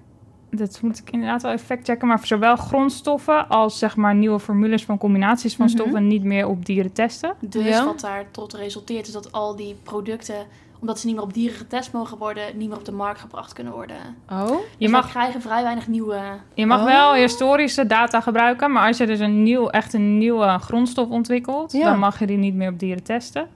Dat moet ik inderdaad wel even factchecken. Maar zowel grondstoffen als zeg maar nieuwe formules van combinaties van Mhm. stoffen niet meer op dieren testen. Dus Ja. wat daar tot resulteert is dat al die producten, omdat ze niet meer op dieren getest mogen worden, niet meer op de markt gebracht kunnen worden. Oh? Je Dus mag wij krijgen vrij weinig nieuwe... Je mag Oh. wel historische data gebruiken, maar als je dus een nieuw, echt een nieuwe grondstof ontwikkelt, Ja. dan mag je die niet meer op dieren testen.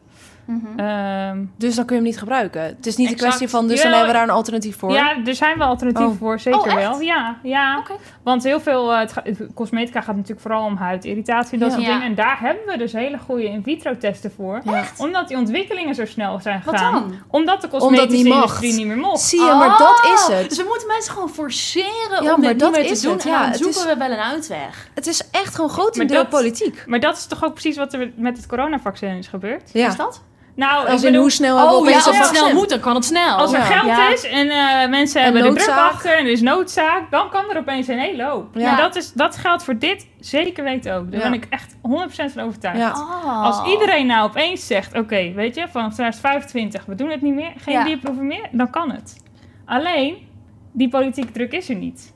Mhm. Ehm, Dus dan kun je hem niet gebruiken. Het is niet een kwestie van, dus dan hebben we daar een alternatief voor. ja, er zijn wel alternatieven Oh. voor, zeker Oh, wel. Ja, ja. Want heel veel, eh, het ga- het- cosmetica gaat natuurlijk vooral om huidirritatie en dat Ja. soort dingen. En daar hebben we dus hele goede in vitro testen voor. Ja. Omdat die ontwikkelingen zo snel zijn Wat gegaan. dan? Omdat de Omdat cosmetische niet mag. industrie niet meer mocht. Zie je, maar dat is Oh, het. Dus we moeten mensen gewoon forceren Ja, om maar dit dat niet meer is te doen. het, En ja. dan Het zoeken is- we wel een uitweg. Het is echt gewoon grotendeel dat- politiek. Maar dat is toch ook precies wat er met het coronavaccin is gebeurd? Ja. Is dat? Nou, Als bedoel, hoe snel Oh ja, opeens als het snel moet, dan kan het snel. Als er Ja. geld Ja. is en eh, mensen En hebben de druk noodzaak. achter en er is noodzaak, dan kan er opeens een hele hoop. Ja. Dat, is, dat geldt voor dit zeker weten ook. Daar Ja. ben ik echt 100% van overtuigd. Ja. Oh. Als iedereen nou opeens zegt, oké, weet je, vanaf 2025, we doen het niet meer, geen Ja. dierproeven meer, dan kan het. Alleen, die politieke druk is er niet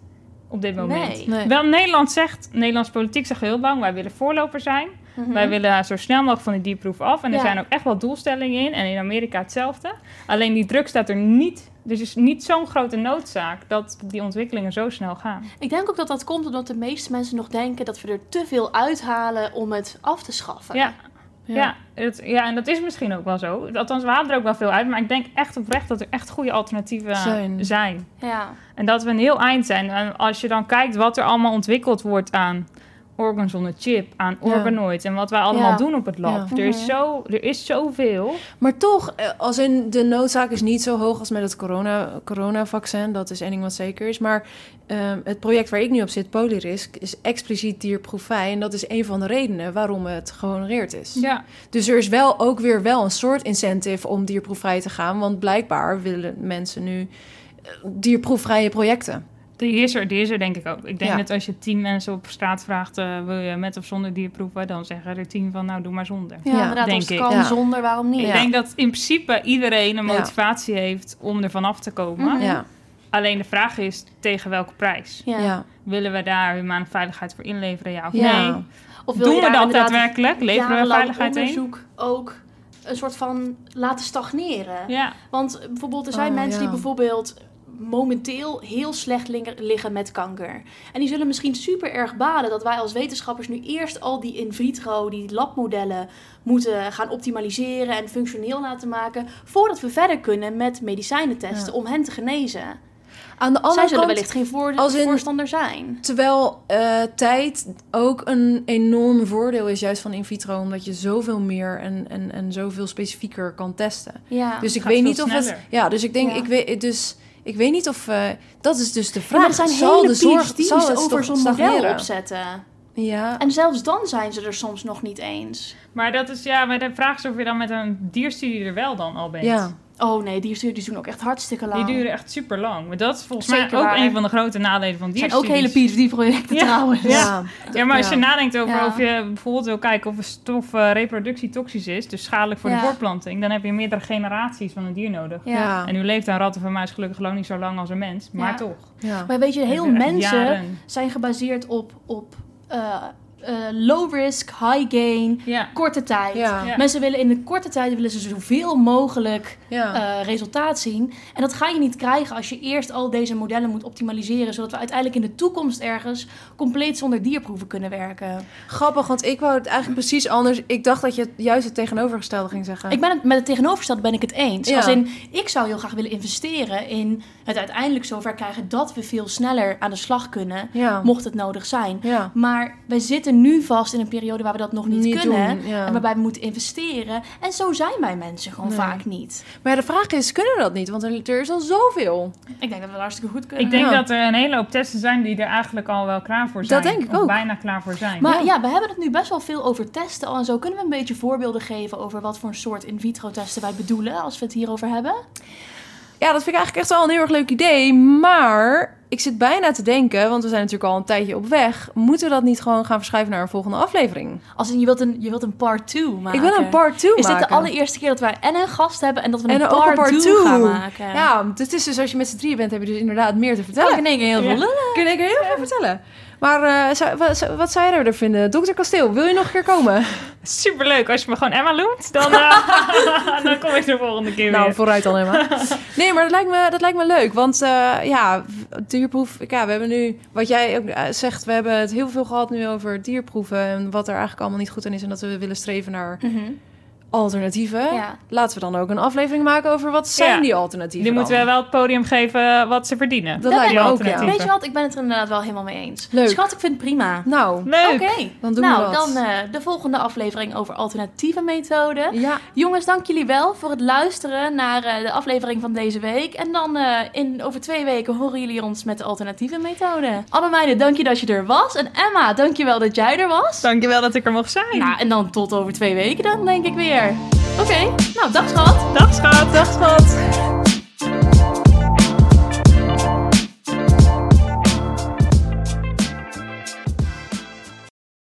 op dit moment. Nee. Nee. Wel, Nederland zegt, Nederlandse politiek zegt heel lang, wij willen voorloper zijn. Mhm. Wij willen zo snel mogelijk van die dierproeven af. En er Ja. zijn ook echt wel doelstellingen in. En in Amerika hetzelfde. Alleen die druk staat er niet. Dus is niet zo'n grote noodzaak dat die ontwikkelingen zo snel gaan. Ik denk ook dat dat komt omdat de meeste mensen nog denken dat we er te veel uithalen om het af te schaffen. Ja, ja. het, ja, en dat is misschien ook wel zo. Althans, we halen er ook wel veel uit. Maar ik denk echt oprecht dat er echt goede alternatieven Zijn. zijn. Ja. En dat we een heel eind zijn. En als je dan kijkt wat er allemaal ontwikkeld wordt aan organs on a chip, aan Ja. organoids en wat wij allemaal Ja. doen op het lab. Ja. Er, is Mhm. zo, er is zoveel. Maar toch, eh, als in de noodzaak is niet zo hoog als met het corona, coronavaccin. Dat is één ding wat zeker is. Maar ehm, het project waar ik nu op zit, Polirisk, is expliciet dierproefvrij. En dat is een van de redenen waarom het gehonoreerd is. Ja. Dus er is wel ook weer wel een soort incentive om dierproefvrij te gaan. Want blijkbaar willen mensen nu eh, dierproefvrije projecten. Die is er, die is er denk ik ook. Ik denk Ja. dat als je tien mensen op straat vraagt... eh, wil je met of zonder dierproeven... dan zeggen er tien van, nou, doe maar zonder. Ja, Ja, inderdaad. denk Als het ik. kan Ja. zonder, waarom niet? Ik Ja. denk dat in principe iedereen een Ja. motivatie heeft... om er vanaf te komen. Ja, Alleen de vraag is, tegen welke prijs? Ja. ja. Willen we daar humane veiligheid voor inleveren, ja of Ja. nee? Of wil Doen we dat daadwerkelijk? Leveren we veiligheid in? onderzoek ook een soort van laten stagneren? Ja, Want bijvoorbeeld, er zijn Oh, mensen die bijvoorbeeld momenteel heel slecht li- liggen met kanker. En die zullen misschien super erg balen dat wij als wetenschappers nu eerst al die in vitro, die labmodellen moeten gaan optimaliseren en functioneel laten maken, voordat we verder kunnen met medicijnen testen Ja. om hen te genezen. Aan de Zij andere zullen kant, wellicht geen voor- als in- voorstander zijn. terwijl eh, tijd ook een enorm voordeel is, juist van in vitro, omdat je zoveel meer en, en, en zoveel specifieker kan testen. Ja. Dus ik gaat weet veel niet of het. Ja, dus ik denk, Ja. ik weet, dus ik weet niet of. eh, dat is dus de Ja, vraag. maar er zijn zal hele de zorg zal het over zo'n model opzetten. Ja. En zelfs dan zijn ze er soms nog niet eens. maar dat is ja, maar de vraag is of je dan met een dierstudie er wel dan al bent. Ja. Oh nee, die studies doen ook echt hartstikke lang. Die duren echt super lang. Maar dat is volgens Zeker mij ook waar. een van de grote nadelen van Het zijn ook dierstudies. hele PhD-projecten Ja. trouwens. Ja. Ja, maar als je Ja. nadenkt over Ja. of je bijvoorbeeld wil kijken of een stof eh, reproductie toxisch is, dus schadelijk voor Ja. de voortplanting, dan heb je meerdere generaties van een dier nodig. Ja. Ja. En nu leeft een rat of een muis gelukkig lang niet zo lang als een mens, maar Ja. toch. Ja. Maar weet je, heel mensen jaren. zijn gebaseerd op, op eh, eh, low risk, high gain, Ja. korte tijd. Ja. Ja. Mensen willen in de korte tijd willen ze zoveel mogelijk Ja. eh, resultaat zien. En dat ga je niet krijgen als je eerst al deze modellen moet optimaliseren, zodat we uiteindelijk in de toekomst ergens compleet zonder dierproeven kunnen werken. Grappig, want ik wou het eigenlijk precies anders. Ik dacht dat je het juist het tegenovergestelde ging zeggen. Ik ben het met het tegenovergestelde ben ik het eens. Ja. Als in, ik zou heel graag willen investeren in het uiteindelijk zover krijgen dat we veel sneller aan de slag kunnen, Ja. mocht het nodig zijn. Ja. Maar wij zitten zitten nu vast in een periode waar we dat nog niet, Niet kunnen. doen, ja. En waarbij we moeten investeren. En zo zijn wij mensen gewoon Nee. vaak niet. Maar ja, de vraag is, kunnen we dat niet? Want er, er is al zoveel. Ik denk dat we dat hartstikke goed kunnen. Ik denk Ja. dat er een hele hoop testen zijn die er eigenlijk al wel klaar voor zijn. Dat denk ik of ook. bijna klaar voor zijn. Maar Ja. ja. we hebben het nu best wel veel over testen al en zo. Kunnen we een beetje voorbeelden geven over wat voor een soort in vitro testen wij bedoelen als we het hierover hebben? Ja, dat vind ik eigenlijk echt wel een heel erg leuk idee. Maar ik zit bijna te denken, want we zijn natuurlijk al een tijdje op weg. Moeten we dat niet gewoon gaan verschuiven naar een volgende aflevering? Als in, je wilt een, je wilt een part 2 maken. Ik wil een part 2 Is maken. dit de allereerste keer dat wij en een gast hebben en dat we een En part een part 2 two. gaan maken? Ja, het is dus als je met z'n drieën bent, heb je dus inderdaad meer te Kan ik vertellen. in één keer heel veel Ja. Kun ik er heel veel vertellen. Maar eh, zou- wat, zou- wat zou jij er vinden? Dokter Kasteel, wil je nog een keer komen? Superleuk. Als je me gewoon Emma noemt, dan, eh, dan kom ik de volgende keer Nou, weer. vooruit dan helemaal. Nee, maar dat lijkt me, dat lijkt me leuk. Want eh, ja, dierproef... Ja, we hebben nu, wat jij ook zegt... We hebben het heel veel gehad nu over dierproeven... en wat er eigenlijk allemaal niet goed aan is... en dat we willen streven naar alternatieven. Ja. Laten we dan ook een aflevering maken over... wat zijn Ja. die alternatieven Die moeten we wel het podium geven wat ze verdienen. Dat Ja, lijkt me ook, ja. alternatieven. Weet je wat, ik ben het er inderdaad wel helemaal mee eens. Leuk. Schat, ik vind het prima. Nou, Leuk. Oké, dan doen nou we dat. dan eh, de volgende aflevering over alternatieve methoden. Ja, Jongens, dank jullie wel voor het luisteren naar eh, de aflevering van deze week. En dan eh, in, over twee weken horen jullie ons met de alternatieve methode. Annemeide, dank je dat je er was. En Emma, dank je wel dat jij er was. Dankjewel dat ik er mocht zijn. Nou, en dan tot over twee weken dan, denk ik weer. Oké, nou, dag schat. Dag schat. dag schat.